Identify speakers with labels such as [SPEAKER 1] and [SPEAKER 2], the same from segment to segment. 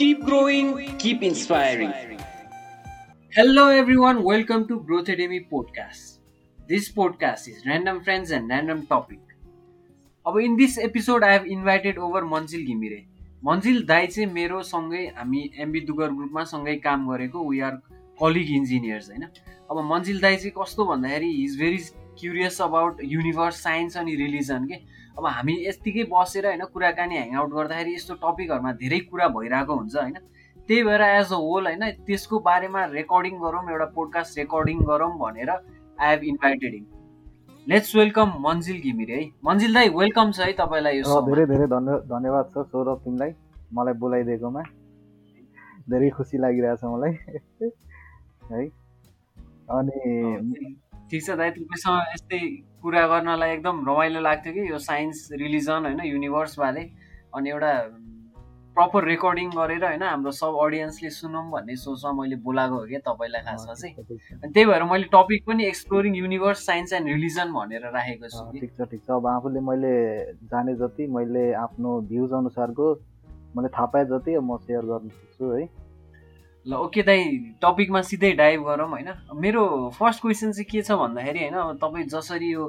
[SPEAKER 1] Keep growing, keep inspiring.
[SPEAKER 2] Hello, everyone. Welcome to Growth Academy podcast. This podcast is random friends and random topic. अब in this episode I have invited over Manjil Ghimire Manjil दाई चाहिँ मेरो सँगै हामी MB दुगर ग्रुपमा सँगै काम गरेको वी आर कलिग इन्जिनियर्स होइन अब मन्जिल दाई चाहिँ कस्तो भन्दाखेरि is very curious about universe science अनि रिलिजन के अब हामी यत्तिकै बसेर होइन कुराकानी ह्याङआउट गर्दाखेरि यस्तो टपिकहरूमा धेरै कुरा भइरहेको हुन्छ होइन। त्यही भएर एज अ होल होइन त्यसको बारेमा रेकर्डिङ गरौँ एउटा पोडकास्ट रेकर्डिङ गरौँ भनेर I have invited him let's welcome Manjil Ghimire है। मन्जिल दाई वेलकम छ है तपाईँलाई यो
[SPEAKER 3] धेरै धेरै धन्यवाद छ सौरभ तिमीलाई मलाई बोलाइदिएकोमा। धेरै खुसी लागिरहेछ मलाई। है। अनि
[SPEAKER 2] ठिक छ दाइ तपाईँसँग यस्तै कुरा गर्नलाई एकदम रमाइलो लाग्थ्यो कि यो साइन्स रिलिजन होइन युनिभर्सबारे अनि एउटा प्रपर रेकर्डिङ गरेर होइन हाम्रो सब अडियन्सले सुनौँ भन्ने सोचमा मैले बोलाएको हो क्या तपाईँलाई खासमा चाहिँ। अनि त्यही भएर मैले टपिक पनि exploring universe science and religion भनेर राखेको छु
[SPEAKER 3] ठिक छ ठिक छ। अब आफूले मैले जाने जति मैले आफ्नो भ्युज अनुसारको मैले थाहा पाए जति म सेयर गर्न सक्छु है।
[SPEAKER 2] ल ओके दाइ टपिकमा सिधै डाइभ गरौँ होइन? मेरो फर्स्ट क्वेसन चाहिँ के छ भन्दाखेरि होइन अब तपाईँ जसरी यो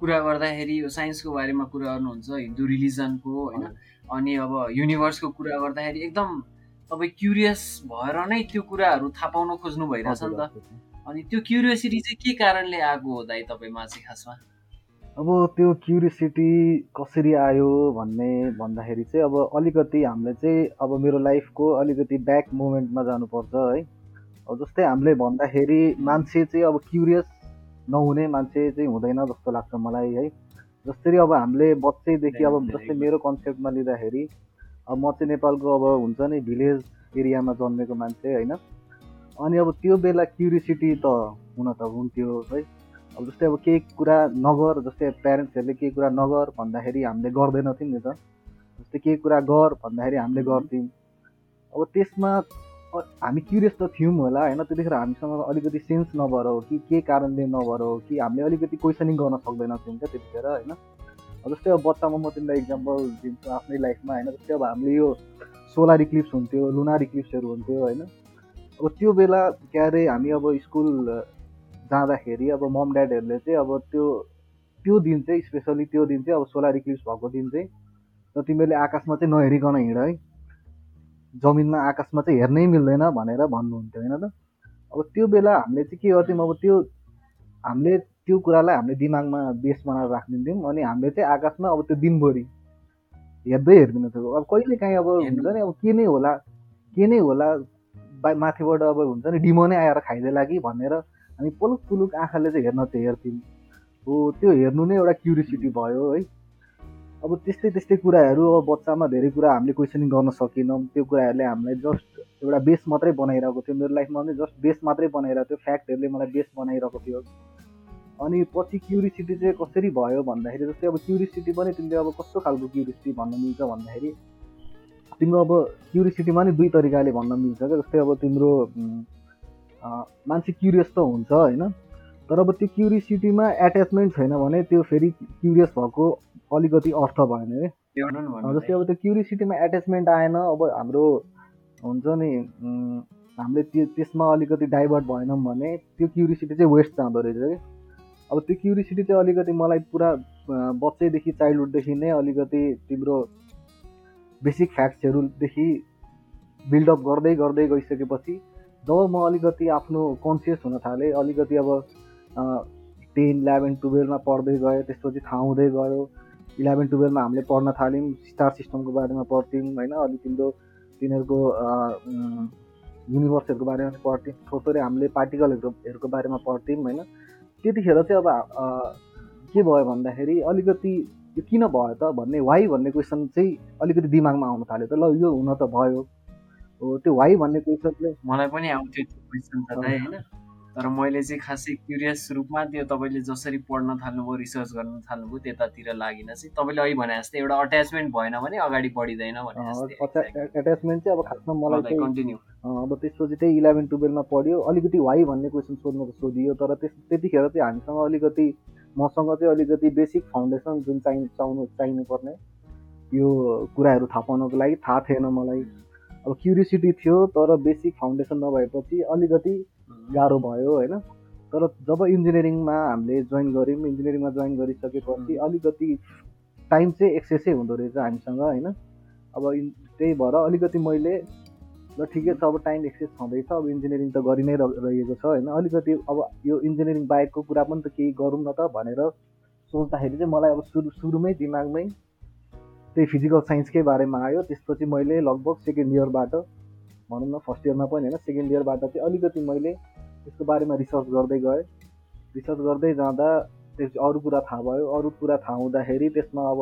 [SPEAKER 2] कुरा गर्दाखेरि यो साइन्सको बारेमा कुरा गर्नुहुन्छ हिन्दू रिलिजनको होइन? अनि अब युनिभर्सको कुरा गर्दाखेरि एकदम तपाईँ क्युरियस भएर नै त्यो कुराहरू थाहा पाउन खोज्नु भइरहेछ नि त। अनि त्यो क्युरियोसिटी चाहिँ के कारणले आएको हो दाइ तपाईँमा चाहिँ खासमा?
[SPEAKER 3] अब त्यो क्युरियोसिटी कसरी आयो भन्ने भन्दाखेरि चाहिँ अब अलिकति हामीले चाहिँ अब मेरो लाइफको अलिकति ब्याक मोमेन्टमा जानुपर्छ है। अब जस्तै हामीले भन्दाखेरि मान्छे चाहिँ अब क्युरियस नहुने मान्छे चाहिँ हुँदैन जस्तो लाग्छ मलाई है। जसरी अब हामीले बच्चैदेखि अब जस्तै मेरो कन्सेप्टमा लिँदाखेरि अब म चाहिँ नेपालको अब हुन्छ नि भिलेज एरियामा जन्मेको मान्छे होइन। अनि अब त्यो बेला क्युरियोसिटी त हुन त हुन्थ्यो है। अब जस्तै अब केही कुरा नगर जस्तै प्यारेन्ट्सहरूले केही कुरा नगर भन्दाखेरि हामीले गर्दैनथ्यौँ नि त। जस्तै केही कुरा गर भन्दाखेरि हामीले गर्थ्यौँ। अब त्यसमा हामी क्युरियस त थियौँ होला होइन? त्यतिखेर हामीसँग अलिकति सेन्स नभएर हो कि के कारणले नभएर हो कि हामीले अलिकति क्वेसनिङ गर्न सक्दैनथ्यौँ क्या त्यतिखेर होइन? जस्तै अब बच्चामा म तिमीलाई इक्जाम्पल दिन्छु आफ्नै लाइफमा होइन? जस्तै अब हामीले यो सोलर इक्लिप्स हुन्थ्यो लुनार इक्लिप्सहरू हुन्थ्यो होइन? अब त्यो बेला के अरे हामी अब स्कुल जाँदाखेरि अब मम ड्याडहरूले चाहिँ अब त्यो त्यो दिन चाहिँ स्पेसली त्यो दिन चाहिँ अब सोलर इक्लिप्स भएको दिन चाहिँ र तिमीहरूले आकाशमा चाहिँ नहेरिकन हिँड है। जमिनमा आकाशमा चाहिँ हेर्नै मिल्दैन भनेर भन्नुहुन्थ्यो होइन त? अब त्यो बेला हामीले चाहिँ के गर्थ्यौँ अब त्यो हामीले त्यो कुरालाई हामीले दिमागमा बेस बनाएर राखिदिन्थ्यौँ अनि हामीले चाहिँ आकाशमा अब त्यो दिनभरि हेर्दै हेर्दैन थियो। अब कहिले काहीँ अब हुन्छ नि अब के नै होला के नै होला बा माथिबाट अब हुन्छ नि डिमो नै आएर खाइदिएला कि भनेर हामी पुलुक पुलुक आँखाले चाहिँ हेर्न चाहिँ हेर्थ्यौँ। हो त्यो हेर्नु नै एउटा क्युरियोसिटी भयो है। अब त्यस्तै त्यस्तै कुराहरू अब बच्चामा धेरै कुरा हामीले क्वेसनिङ गर्न सकेनौँ। त्यो कुराहरूले हामीलाई जस्ट एउटा बेस मात्रै बनाइरहेको थियो। मेरो लाइफमा पनि जस्ट बेस मात्रै बनाइरहेको थियो। फ्याक्टहरूले मलाई बेस बनाइरहेको थियो। अनि पछि क्युरियोसिटी चाहिँ कसरी भयो भन्दाखेरि जस्तै अब क्युरियोसिटी पनि तिमीले अब कस्तो खालको क्युरियोसिटी भन्न मिल्छ भन्दाखेरि तिम्रो अब क्युरियोसिटीमा नि दुई तरिकाले भन्न मिल्छ क्या। जस्तै अब तिम्रो मान्छे क्युरियस त हुन्छ होइन? तर अब त्यो क्युरियोसिटीमा एट्याचमेन्ट छैन भने त्यो फेरि क्युरियस भएको अलिकति अर्थ भएन है जस्तै अब त्यो क्युरियोसिटीमा एट्याचमेन्ट आएन अब हाम्रो हुन्छ नि हामीले त्यो त्यसमा अलिकति डाइभर्ट भएनौँ भने त्यो क्युरियोसिटी चाहिँ वेस्ट जाँदो रहेछ कि अब त्यो क्युरियोसिटी चाहिँ अलिकति मलाई पुरा बच्चैदेखि चाइल्डहुडदेखि नै अलिकति तिम्रो बेसिक फ्याक्ट्सहरूदेखि बिल्डअप गर्दै गर्दै गइसकेपछि जब म अलिकति आफ्नो कन्सियस हुन थालेँ अलिकति अब टेन इलेभेन टुवेल्भमा पढ्दै गएँ त्यसपछि थाहा हुँदै गयो। इलेभेन टुवेल्भमा हामीले पढ्न थाल्यौँ स्टार सिस्टमको बारेमा पढ्थ्यौँ होइन? अलिक तिम्रो तिनीहरूको युनिभर्सहरूको बारेमा पढ्थ्यौँ। थोरै हामीले पार्टिकलहरूको बारेमा पढ्थ्यौँ होइन? त्यतिखेर चाहिँ अब के भयो भन्दाखेरि अलिकति किन भयो त भन्ने वाइ भन्ने क्वेसन चाहिँ अलिकति दिमागमा आउन थाल्यो त। ल यो हुन त भयो। हो त्यो वाइ भन्ने क्वेसनले
[SPEAKER 2] मलाई पनि आउँथ्यो त्यो क्वेसन त होइन? तर मैले चाहिँ खासै क्युरियस रूपमा त्यो तपाईँले जसरी पढ्न थाल्नुभयो रिसर्च गर्न थाल्नुभयो त्यतातिर लागिन चाहिँ। तपाईँले अहिले भने जस्तै एउटा अट्याचमेन्ट भएन भने अगाडि बढिँदैन
[SPEAKER 3] एट्याचमेन्ट चाहिँ अब खासमा मलाई कन्टिन्यू अब त्यसपछि चाहिँ इलेभेन टुवेल्भमा पढ्यो। अलिकति वाइ भन्ने क्वेसन सोध्नु सोधियो तर त्यस त्यतिखेर चाहिँ हामीसँग अलिकति मसँग चाहिँ अलिकति बेसिक फाउन्डेसन जुन चाहिँ चाहनु चाहिनुपर्ने यो कुराहरू थाहा पाउनको लागि थाहा थिएन मलाई। अब क्युरियोसिटी थियो तर बेसिक फाउन्डेसन नभएपछि अलिकति गाह्रो भयो होइन? तर जब इन्जिनियरिङमा हामीले जोइन गऱ्यौँ इन्जिनियरिङमा जोइन गरिसकेपछि अलिकति टाइम चाहिँ एक्सेसै हुँदो रहेछ हामीसँग होइन? अब इन- त्यही भएर अलिकति मैले ल ठिकै छ अब टाइम एक्सेस छँदैछ अब इन्जिनियरिङ त गरि नै रहेको छ होइन? अलिकति अब यो इन्जिनियरिङ बाहेकको कुरा पनि त केही गरौँ न त भनेर सोच्दाखेरि चाहिँ मलाई अब सुरु सुरुमै दिमागमै त्यही फिजिकल साइन्सकै बारेमा आयो त्यसपछि मैले लगभग सेकेन्ड इयरबाट भनौँ न फर्स्ट इयरमा पनि होइन सेकेन्ड इयरबाट चाहिँ अलिकति मैले त्यसको बारेमा रिसर्च गर्दै गएँ। रिसर्च गर्दै जाँदा त्यस अरू कुरा थाहा भयो। अरू कुरा थाहा हुँदाखेरि त्यसमा अब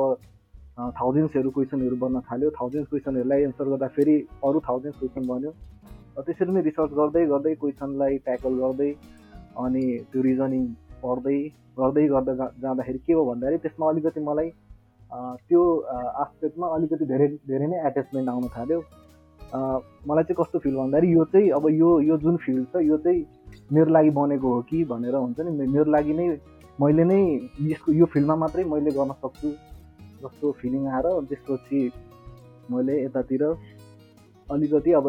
[SPEAKER 3] थाउजन्ड्सहरू क्वेसनहरू बन्न थाल्यो। थाउजन्ड क्वेसनहरूलाई एन्सर गर्दा फेरि अरू थाउजन्ड क्वेसन बन्यो। त्यसरी नै रिसर्च गर्दै गर्दै क्वेसनलाई ट्याकल गर्दै अनि त्यो रिजनिङ पढ्दै गर्दै गर्दै जाँदाखेरि के हो भन्दाखेरि त्यसमा अलिकति मलाई त्यो आस्पेक्टमा अलिकति धेरै धेरै नै एट्याचमेन्ट आउन थाल्यो। मलाई चाहिँ कस्तो फिल भन्दाखेरि यो चाहिँ अब यो यो जुन फिल्ड छ यो चाहिँ मेरो लागि बनेको हो कि भनेर हुन्छ नि मेरो लागि नै मैले नै यसको यो फिल्डमा मात्रै मैले गर्न सक्छु जस्तो फिलिङ आएर त्यसपछि मैले यतातिर अलिकति अब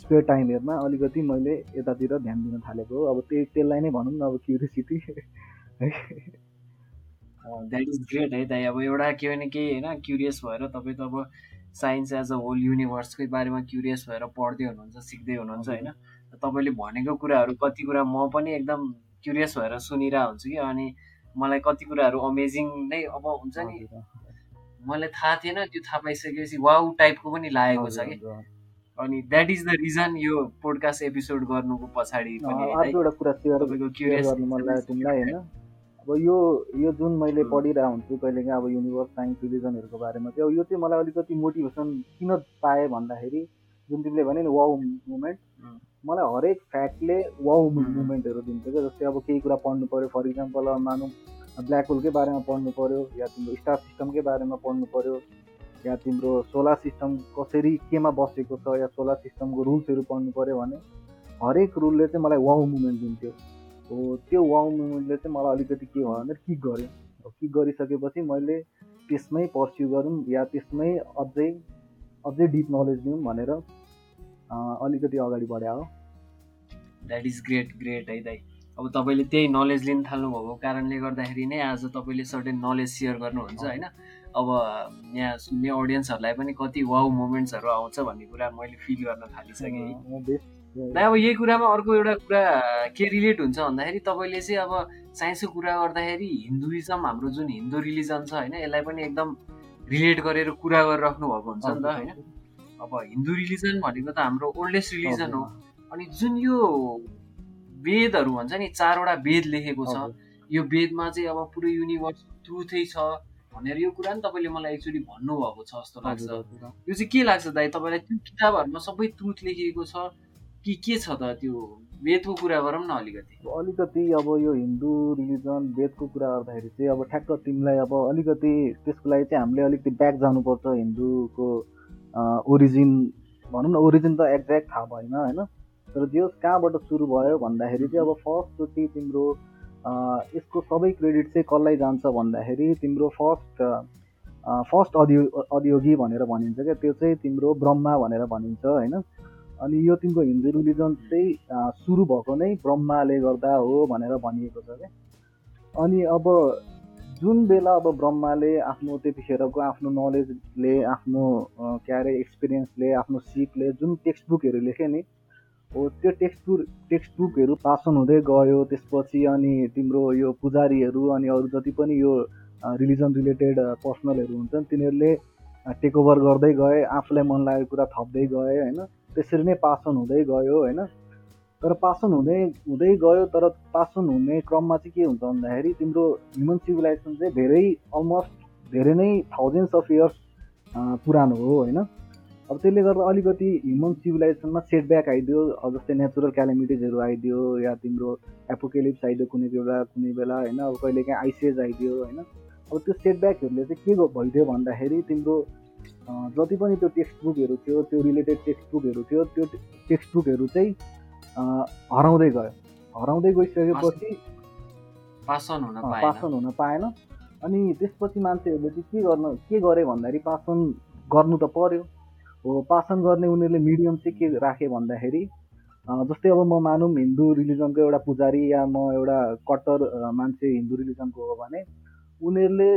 [SPEAKER 3] स्पेयर टाइमहरूमा अलिकति मैले यतातिर ध्यान दिन थालेको हो। अब त्यही त्यसलाई नै भनौँ न अब क्युरियोसिटी
[SPEAKER 2] द्याट इज ग्रेट है। दाइ अब एउटा केही न केही होइन क्युरियस भएर तपाईँ त अब साइन्स एज अ होल युनिभर्सकै बारेमा क्युरियस भएर पढ्दै हुनुहुन्छ सिक्दै हुनुहुन्छ होइन। तपाईँले भनेको कुराहरू कति कुरा म पनि एकदम क्युरियस भएर सुनिरहेको हुन्छु कि अनि मलाई कति कुराहरू अमेजिङ नै अब हुन्छ नि। मलाई थाहा थिएन त्यो थाहा पाइसकेपछि वाउ टाइपको पनि लागेको छ कि। अनि द्याट इज द रिजन यो पोडकास्ट एपिसोड गर्नुको पछाडि पनि
[SPEAKER 3] अब यो यो जुन मैले। पढिरहेको हुन्छु कहिलेकाहीँ अब युनिभर्स साइन्स रिलिजनहरूको बारेमा चाहिँ अब यो चाहिँ मलाई अलिकति मोटिभेसन किन पाएँ भन्दाखेरि जुन तिमीले भने नि वाउ मुमेन्ट
[SPEAKER 2] हुँ।
[SPEAKER 3] मलाई हरेक फ्याक्टले वाउ
[SPEAKER 2] हुँ।
[SPEAKER 3] मुमेन्टहरू दिन्छ क्या जस्तै अब केही कुरा पढ्नु पऱ्यो फर इक्जाम्पल अब मानौँ ब्ल्याक होलकै बारेमा पढ्नु पऱ्यो या तिम्रो स्टार सिस्टमकै बारेमा पढ्नु पऱ्यो या तिम्रो सोलर सिस्टम कसरी केमा बसेको छ या सोलर सिस्टमको रुल्सहरू पढ्नु पऱ्यो भने हरेक रुलले चाहिँ मलाई वाउ मुमेन्ट दिन्थ्यो हो त्यो वाउ मुमेन्टले चाहिँ मलाई अलिकति के भयो भने किक गऱ्यो किक गरिसकेपछि मैले त्यसमै पर्स्यु गरौँ या त्यसमै अझै अझै डिप नलेज लिउँ भनेर अलिकति अगाडि बढ्या। हो
[SPEAKER 2] द्याट इज ग्रेट ग्रेट है दाइ। अब तपाईँले त्यही नलेज लिन थाल्नुभएको कारणले गर्दाखेरि नै आज तपाईँले सर्टेन नलेज सेयर गर्नुहुन्छ होइन? अब यहाँ सुन्ने अडियन्सहरूलाई पनि कति वाउ मोमेन्ट्सहरू आउँछ भन्ने कुरा मैले फिल गर्न थालिसकेँ अब यही कुरामा अर्को एउटा कुरा के रिलेट हुन्छ भन्दाखेरि तपाईँले चाहिँ अब साइन्सको कुरा गर्दाखेरि हिन्दुइजम हाम्रो जुन हिन्दू रिलिजन छ होइन यसलाई पनि एकदम रिलेट गरेर कुरा गरेर राख्नु भएको हुन्छ नि त होइन। अब हिन्दू रिलिजन भनेको त हाम्रो ओल्डेस्ट रिलिजन हो। अनि जुन यो वेदहरू भन्छ नि चारवटा वेद लेखेको छ यो वेदमा चाहिँ अब पुरै युनिभर्स ट्रुथै छ भनेर यो कुरा नि तपाईँले मलाई एक्चुली भन्नुभएको छ जस्तो लाग्छ। यो चाहिँ के लाग्छ दाइ तपाईँलाई त्यो किताबहरूमा सबै ट्रुथ लेखिएको छ कि के छ त त्यो वेदको कुरा गरौँ न अलिकति
[SPEAKER 3] अलिकति अब यो हिन्दू रिलिजन वेदको कुरा गर्दाखेरि चाहिँ अब ठ्याक्क तिमीलाई अब अलिकति त्यसको लागि चाहिँ हामीले अलिकति ब्याक जानुपर्छ हिन्दूको ओरिजिन भनौँ न ओरिजिन त एक्ज्याक्ट थाहा भएन होइन? तर जे होस् कहाँबाट सुरु भयो भन्दाखेरि चाहिँ अब फर्स्टचोटि तिम्रो यसको सबै क्रेडिट चाहिँ कसलाई जान्छ भन्दाखेरि तिम्रो फर्स्ट फर्स्ट अधियो अधियोगी भनेर भनिन्छ क्या? त्यो चाहिँ तिम्रो ब्रह्मा भनेर भनिन्छ होइन? अनि यो तिम्रो हिन्दू रिलिजन चाहिँ सुरु भएको नै ब्रह्माले गर्दा हो भनेर भनिएको छ क्या। अनि अब जुन बेला अब ब्रह्माले आफ्नो त्यतिखेरको आफ्नो नलेजले आफ्नो के अरे एक्सपिरियन्सले आफ्नो सिपले जुन टेक्स्ट बुकहरू लेखे नि हो त्यो टेक्स्ट बुक टेक्स्ट बुकहरू पासन हुँदै गयो त्यसपछि अनि तिम्रो यो पुजारीहरू अनि अरू जति पनि यो रिलिजन रिलेटेड पर्सनलहरू हुन्छन् तिनीहरूले टेक ओभर गर्दै गए आफूलाई मन लागेको कुरा थप्दै गए होइन। त्यसरी नै पासन हुँदै गयो होइन? तर पासन हुँदै हुँदै गयो तर पासन हुने क्रममा चाहिँ के हुन्छ भन्दाखेरि तिम्रो ह्युमन सिभिलाइजेसन चाहिँ धेरै अलमोस्ट धेरै नै थाउजन्ड्स अफ इयर्स पुरानो हो होइन? अब त्यसले गर्दा अलिकति ह्युमन सिभिलाइजेसनमा सेटब्याक आइदियो जस्तै नेचुरल क्यालेमिटिजहरू आइदियो या तिम्रो एपोकेलिप्स आइदियो कुनै बेला कुनै बेला होइन? अब कहिलेकाहीँ आइसिएज आइदियो होइन? अब त्यो सेटब्याकहरूले चाहिँ के भइदियो भन्दाखेरि तिम्रो जति पनि त्यो टेक्स्ट बुकहरू थियो त्यो रिलेटेड टेक्स्ट बुकहरू थियो त्यो टेक्स्ट बुकहरू चाहिँ हराउँदै गयो। हराउँदै गइसकेपछि
[SPEAKER 2] पासन हुन
[SPEAKER 3] पासन हुन पाएन। अनि त्यसपछि मान्छेहरूले चाहिँ के गर्न के गरे भन्दाखेरि पासन गर्नु त पर्यो। हो पासन गर्ने उनीहरूले मिडियम चाहिँ के राखे भन्दाखेरि जस्तै अब म मानौँ हिन्दू रिलिजनको एउटा पुजारी या म एउटा कट्टर मान्छे हिन्दू रिलिजनको हो भने उनीहरूले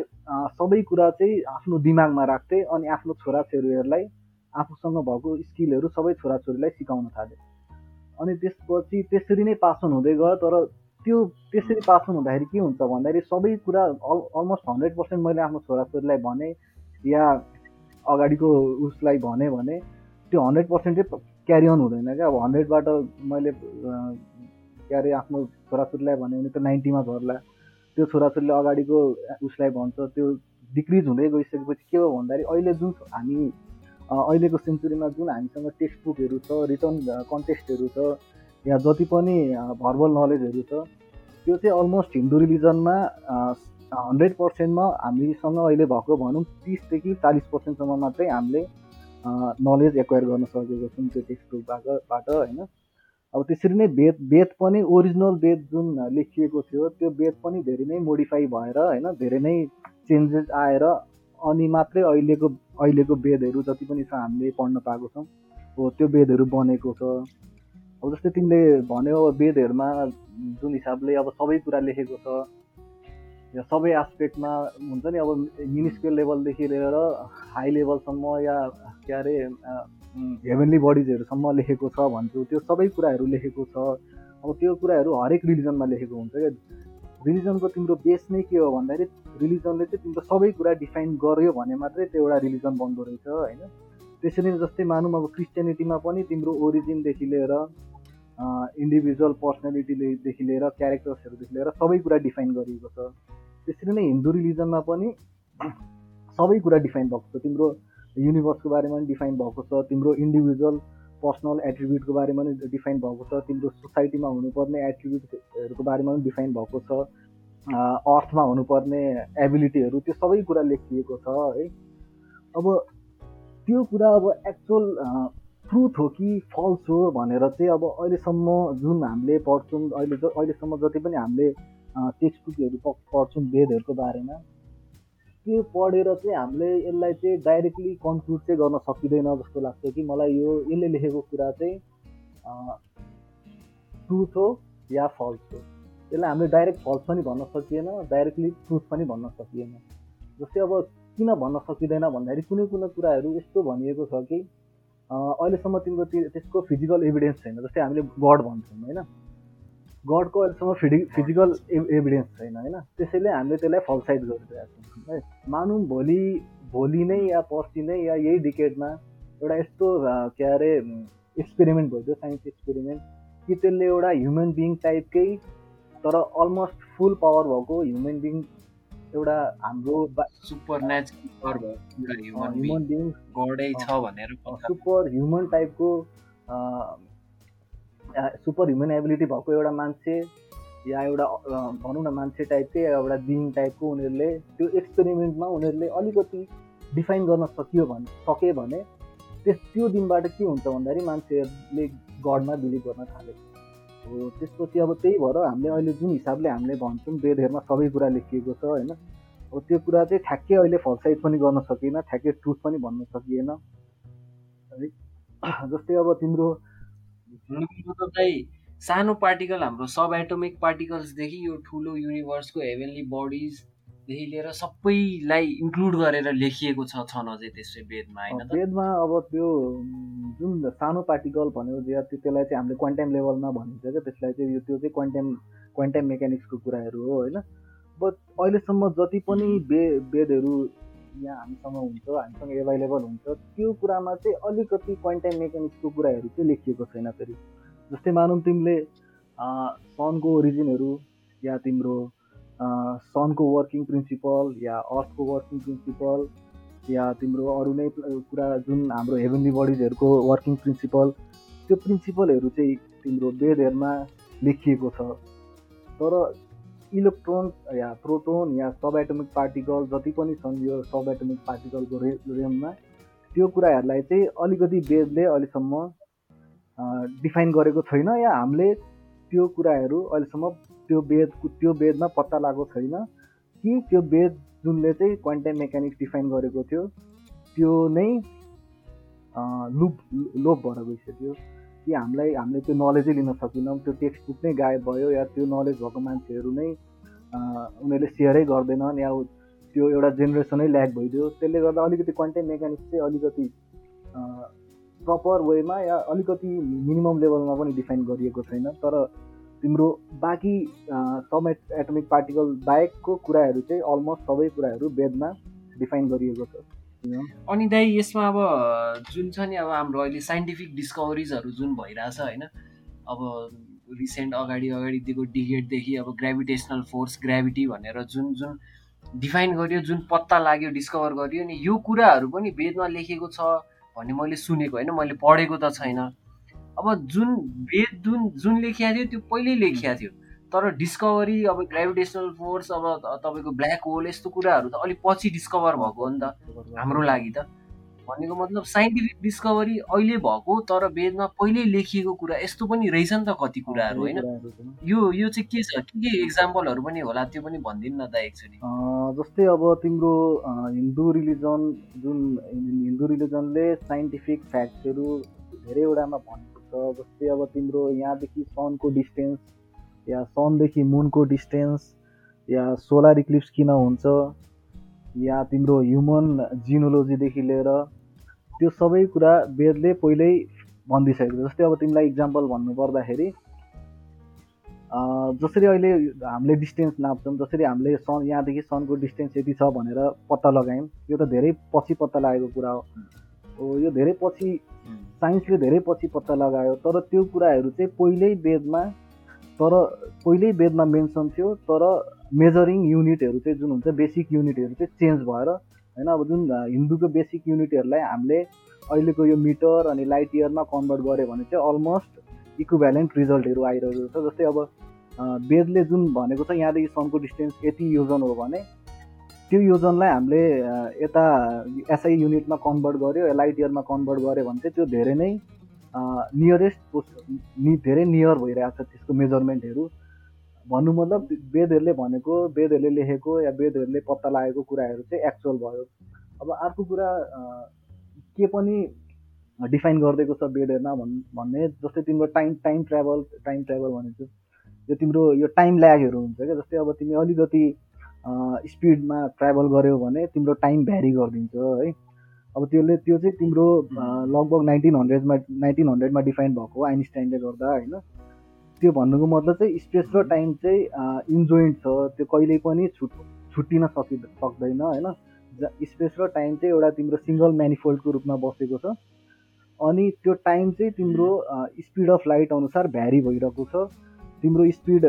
[SPEAKER 3] सबै कुरा चाहिँ आफ्नो दिमागमा राख्थे अनि आफ्नो छोराछोरीहरूलाई आफूसँग भएको स्किलहरू सबै छोराछोरीलाई सिकाउन थाले। अनि त्यसपछि त्यसरी नै पास हुँदै गयो तर त्यो त्यसरी पास हुँदाखेरि के हुन्छ भन्दाखेरि सबै कुरा अल अलमोस्ट हन्ड्रेड पर्सेन्ट मैले आफ्नो छोराछोरीलाई भने या अगाडिको उसलाई भने भने त्यो हन्ड्रेड पर्सेन्ट चाहिँ क्यारी अन हुँदैन क्या। अब हन्ड्रेडबाट मैले के अरे आफ्नो छोराछोरीलाई भने त नाइन्टीमा झर्ला। त्यो छोराछोरीले अगाडिको उसलाई भन्छ त्यो डिक्रिज हुँदै गइसकेपछि के हो भन्दाखेरि अहिले जुन हामी अहिलेको सेन्चुरीमा जुन हामीसँग टेक्स्ट बुकहरू छ रिटर्न कन्टेस्टहरू छ या जति पनि भर्बल नलेजहरू छ त्यो चाहिँ अलमोस्ट हिन्दू रिलिजनमा हन्ड्रेड पर्सेन्टमा हामीसँग अहिले भएको भनौँ तिसदेखि चालिस पर्सेन्टसम्म मात्रै हामीले नलेज एक्वायर गर्न सकेको छौँ त्यो टेक्स्ट बुकबाट होइन। अब त्यसरी नै वेद वेद पनि ओरिजिनल वेद जुन लेखिएको थियो त्यो वेद पनि धेरै नै मोडिफाई भएर होइन धेरै नै चेन्जेस आएर अनि मात्रै अहिलेको अहिलेको वेदहरू जति पनि छ हामीले पढ्न पाएको छौँ हो त्यो वेदहरू बनेको छ। अब जस्तै तिमीले भन्यो वेदहरूमा जुन हिसाबले अब सबै कुरा लेखेको छ या सबै एस्पेक्टमा हुन्छ नि अब मिनिस्क्युल लेभलदेखि लिएर हाई लेभलसम्म या के अरे हेभेनली बडिजहरूसम्म लेखेको छ भन्छु त्यो सबै कुराहरू लेखेको छ। अब त्यो कुराहरू हरेक रिलिजनमा लेखेको हुन्छ क्या। रिलिजनको तिम्रो बेस नै के हो भन्दाखेरि रिलिजनले चाहिँ तिम्रो सबै कुरा डिफाइन गर्यो भने मात्रै त्यो एउटा रिलिजन बन्दो रहेछ होइन? त्यसरी नै जस्तै मानौँ अब क्रिस्चियनिटीमा पनि तिम्रो ओरिजिनदेखि लिएर इन्डिभिजुअल पर्सनालिटीदेखि लिएर क्यारेक्टर्सहरूदेखि लिएर सबै कुरा डिफाइन गरिएको छ। त्यसरी नै हिन्दू रिलिजनमा पनि सबै कुरा डिफाइन भएको छ। तिम्रो युनिभर्सको बारेमा पनि डिफाइन भएको छ तिम्रो इन्डिभिजुअल पर्सनल एट्रिब्युटको बारेमा पनि डिफाइन भएको छ तिम्रो सोसाइटीमा हुनुपर्ने एट्रिब्युटहरूको बारेमा पनि डिफाइन भएको छ अर्थमा हुनुपर्ने एबिलिटीहरू त्यो सबै कुरा लेखिएको छ है। अब त्यो कुरा अब एक्चुअल ट्रुथ हो कि फल्स हो भनेर चाहिँ अब अहिलेसम्म जुन हामीले पढ्छौँ अहिले अहिलेसम्म जति पनि हामीले टेक्स्ट बुकहरू पढ्छौँ वेदहरूको बारेमा त्यो पढेर चाहिँ हामीले यसलाई चाहिँ डाइरेक्टली कन्क्लुड चाहिँ गर्न सकिँदैन जस्तो लाग्छ कि मलाई यो यसले लेखेको कुरा चाहिँ ट्रुथ हो या फल्स हो? यसलाई हामीले डाइरेक्ट फल्स पनि भन्न सकिएन डाइरेक्टली ट्रुथ पनि भन्न सकिएन। जस्तै अब किन भन्न सकिँदैन भन्दाखेरि कुनै कुनै कुराहरू यस्तो भनिएको छ कि अहिलेसम्म तिम्रो त्यसको फिजिकल एभिडेन्स छैन जस्तै हामीले गड भन्छौँ होइन? गडको अहिलेसम्म फिडि फिजिकल एभिडेन्स छैन होइन? त्यसैले हामीले त्यसलाई फल्साइज गरिरहेको छौँ है? मानौँ भोलि भोलि नै या पर्सि नै या यही डिकेडमा एउटा यस्तो के अरे एक्सपेरिमेन्ट भइदियो साइन्स एक्सपेरिमेन्ट कि त्यसले एउटा ह्युमन बिङ टाइपकै तर अलमोस्ट फुल पावर भएको ह्युमन बिङ एउटा हाम्रो
[SPEAKER 2] सुपर नेचुरल ह्युमन बिङ छ भनेर
[SPEAKER 3] सुपर ह्युमन टाइपको सुपर ह्युमन एबिलिटी भएको एउटा मान्छे या एउटा भनौँ न मान्छे टाइपकै एउटा बिङ टाइपको उनीहरूले त्यो एक्सपेरिमेन्टमा उनीहरूले अलिकति डिफाइन गर्न सकियो भने सके भने त्यस त्यो दिनबाट के हुन्छ भन्दाखेरि मान्छेहरूले गडमा बिलिभ गर्न थाले। हो त्यसपछि अब त्यही भएर हामीले अहिले जुन हिसाबले हामीले भन्छौँ वेदहरूमा सबै कुरा लेखिएको छ होइन? अब त्यो कुरा चाहिँ ठ्याक्कै अहिले फलसाइज पनि गर्न सकिएन ठ्याक्कै ट्रुथ पनि भन्न सकिएन। है? जस्तै अब तिम्रो
[SPEAKER 2] चाहिँ सानो पार्टिकल हाम्रो सब एटोमिक पार्टिकल्सदेखि यो ठुलो युनिभर्सको हेभेनली बडिजदेखि लिएर सबैलाई इन्क्लुड गरेर लेखिएको छ छन अझै त्यसै वेदमा होइन
[SPEAKER 3] वेदमा अब त्यो जुन सानो पार्टिकल भन्यो जे त्यसलाई चाहिँ हामीले क्वान्टाइम लेभलमा भनिन्छ क्या त्यसलाई चाहिँ यो त्यो चाहिँ क्वान्टाइम क्वान्टाइम मेकानिक्सको कुराहरू हो होइन? बट अहिलेसम्म जति पनि बे वेदहरू यहाँ हामीसँग हुन्छ हामीसँग एभाइलेबल हुन्छ। त्यो कुरामा चाहिँ अलिकति क्वान्टाइम मेकानिक्सको कुराहरू चाहिँ लेखिएको छैन फेरि। जस्तै मानौँ तिमीले सनको ओरिजिनहरू या तिम्रो सनको वर्किङ प्रिन्सिपल या अर्थको वर्किङ प्रिन्सिपल या तिम्रो अरू नै कुरा जुन हाम्रो हेभेनली बडिजहरूको वर्किङ प्रिन्सिपल त्यो प्रिन्सिपलहरू चाहिँ तिम्रो वेदहरूमा लेखिएको छ। तर इलेक्ट्रोन या प्रोटोन या सब एटोमिक पार्टिकल जति पनि छन् यो सब एटोमिक पार्टिकलको रे रेममा त्यो कुराहरूलाई चाहिँ अलिकति वेदले अहिलेसम्म डिफाइन गरेको छैन या हामीले त्यो कुराहरू अहिलेसम्म त्यो वेद त्यो वेदमा पत्ता लगाएको छैन कि त्यो वेद जुनले चाहिँ क्वान्टाइम मेकानिक्स डिफाइन गरेको थियो त्यो नै लुप लोप भएर गइसक्यो। कि हामीलाई हामीले त्यो नलेजै लिन सकेनौँ। त्यो टेक्स्ट बुक नै गायब भयो या त्यो नलेज भएको मान्छेहरू नै उनीहरूले सेयरै गर्दैनन् या त्यो एउटा जेनेरेसनै ल्याक भइदियो। त्यसले गर्दा अलिकति कन्टेन्ट मेकानिक्स चाहिँ अलिकति प्रपर वेमा या अलिकति मिनिमम लेभलमा पनि डिफाइन गरिएको छैन। तर तिम्रो बाँकी सब एटोमिक पार्टिकल बाहेकको कुराहरू चाहिँ अलमोस्ट सबै कुराहरू वेदमा डिफाइन गरिएको छ।
[SPEAKER 2] अनि दाइ यसमा अब जुन छ नि अब हाम्रो अहिले साइन्टिफिक डिस्कभरिजहरू जुन भइरहेछ होइन? अब रिसेन्ट अगाडि अगाडि दिएको डिगेटदेखि अब ग्रेभिटेसनल फोर्स ग्राभिटी भनेर जुन जुन डिफाइन गरियो जुन पत्ता लाग्यो डिस्कभर गरियो नि यो कुराहरू पनि वेदमा लेखेको छ भन्ने मैले सुनेको होइन? मैले पढेको त छैन। अब जुन वेद जुन जुन लेखिया थियो त्यो पहिल्यै लेखिया थियो। तर डिस्कभरी अब ग्रेभिटेसनल फोर्स अब तपाईँको ब्ल्याक होल यस्तो कुराहरू त अलिक पछि डिस्कभर भएको हो नि त हाम्रो लागि त। भनेको मतलब साइन्टिफिक डिस्कभरी अहिले भएको तर वेदमा पहिल्यै लेखिएको कुरा यस्तो पनि रहेछ नि त कति कुराहरू होइन? यो यो चाहिँ के छ? के के इक्जाम्पलहरू पनि होला त्यो पनि भनिदिनु न त एकचोटि
[SPEAKER 3] जस्तै अब तिम्रो हिन्दू रिलिजन जुन हिन्दू रिलिजनले साइन्टिफिक फ्याक्ट्सहरू धेरैवटामा भनेको छ। जस्तै अब तिम्रो यहाँदेखि सनको डिस्टेन्स या सनदेखि मुनको डिस्टेन्स या सोलर इक्लिप्स किन हुन्छ या तिम्रो ह्युमन जिनोलोजीदेखि लिएर त्यो सबै कुरा वेदले पहिल्यै भनिदिइसकेको जस्तै अब तिमीलाई इक्जाम्पल भन्नु पर्दाखेरि जसरी अहिले हामीले डिस्टेन्स नाप्छौँ जसरी हामीले सन यहाँदेखि सनको डिस्टेन्स यति छ भनेर पत्ता लगायौँ यो त धेरै पछि पत्ता लागेको कुरा हो। यो धेरै पछि साइन्सले धेरै पछि पत्ता लगायो तर त्यो कुराहरू चाहिँ पहिल्यै वेदमा तर पहिल्यै वेदमा मेन्सन थियो तर मेजरिङ युनिटहरू चाहिँ जुन हुन्छ बेसिक युनिटहरू चाहिँ चेन्ज भएर होइन अब जुन हिन्दूको बेसिक युनिटहरूलाई हामीले अहिलेको यो मिटर अनि लाइट इयरमा कन्भर्ट गऱ्यो भने चाहिँ अलमोस्ट इक्विभ्यालेन्ट रिजल्टहरू आइरहेको छ। जस्तै अब वेदले जुन भनेको छ यहाँदेखि सनको डिस्टेन्स यति योजन हो भने त्यो योजनलाई हामीले यता एसआई युनिटमा कन्भर्ट गऱ्यो लाइट इयरमा कन्भर्ट गऱ्यो भने चाहिँ त्यो धेरै नै नियरेस्ट नि धेरै नियर भइरहेको छ त्यसको मेजरमेन्टहरू भन्नु मतलब वेदहरूले भनेको वेदहरूले लेखेको या वेदहरूले पत्ता लागेको कुराहरू चाहिँ एक्चुअल भयो। अब अर्को कुरा के पनि डिफाइन गरिदिएको छ वेदहरूमा भन् भन्ने जस्तै तिम्रो time time travel time travel भनेको यो तिम्रो यो टाइम ल्यागहरू हुन्छ क्या जस्तै अब तिमी अलिकति स्पिडमा ट्राभल गऱ्यौ भने तिम्रो टाइम भ्यारी गरिदिन्छ है। अब त्यसले त्यो चाहिँ तिम्रो लगभग नाइन्टिन हन्ड्रेडमा नाइन्टिन हन्ड्रेडमा डिफाइन भएको आइन्स्टाइनले गर्दा होइन? त्यो भन्नुको मतलब चाहिँ स्पेस र टाइम चाहिँ इन्जोइन्ट छ। त्यो कहिल्यै पनि छुट छुट्टिन सकि सक्दैन होइन? स्पेस र टाइम चाहिँ एउटा तिम्रो सिङ्गल म्यानिफोल्डको रूपमा बसेको छ। अनि त्यो टाइम चाहिँ तिम्रो स्पिड अफ लाइट अनुसार भ्यारी भइरहेको छ। तिम्रो स्पिड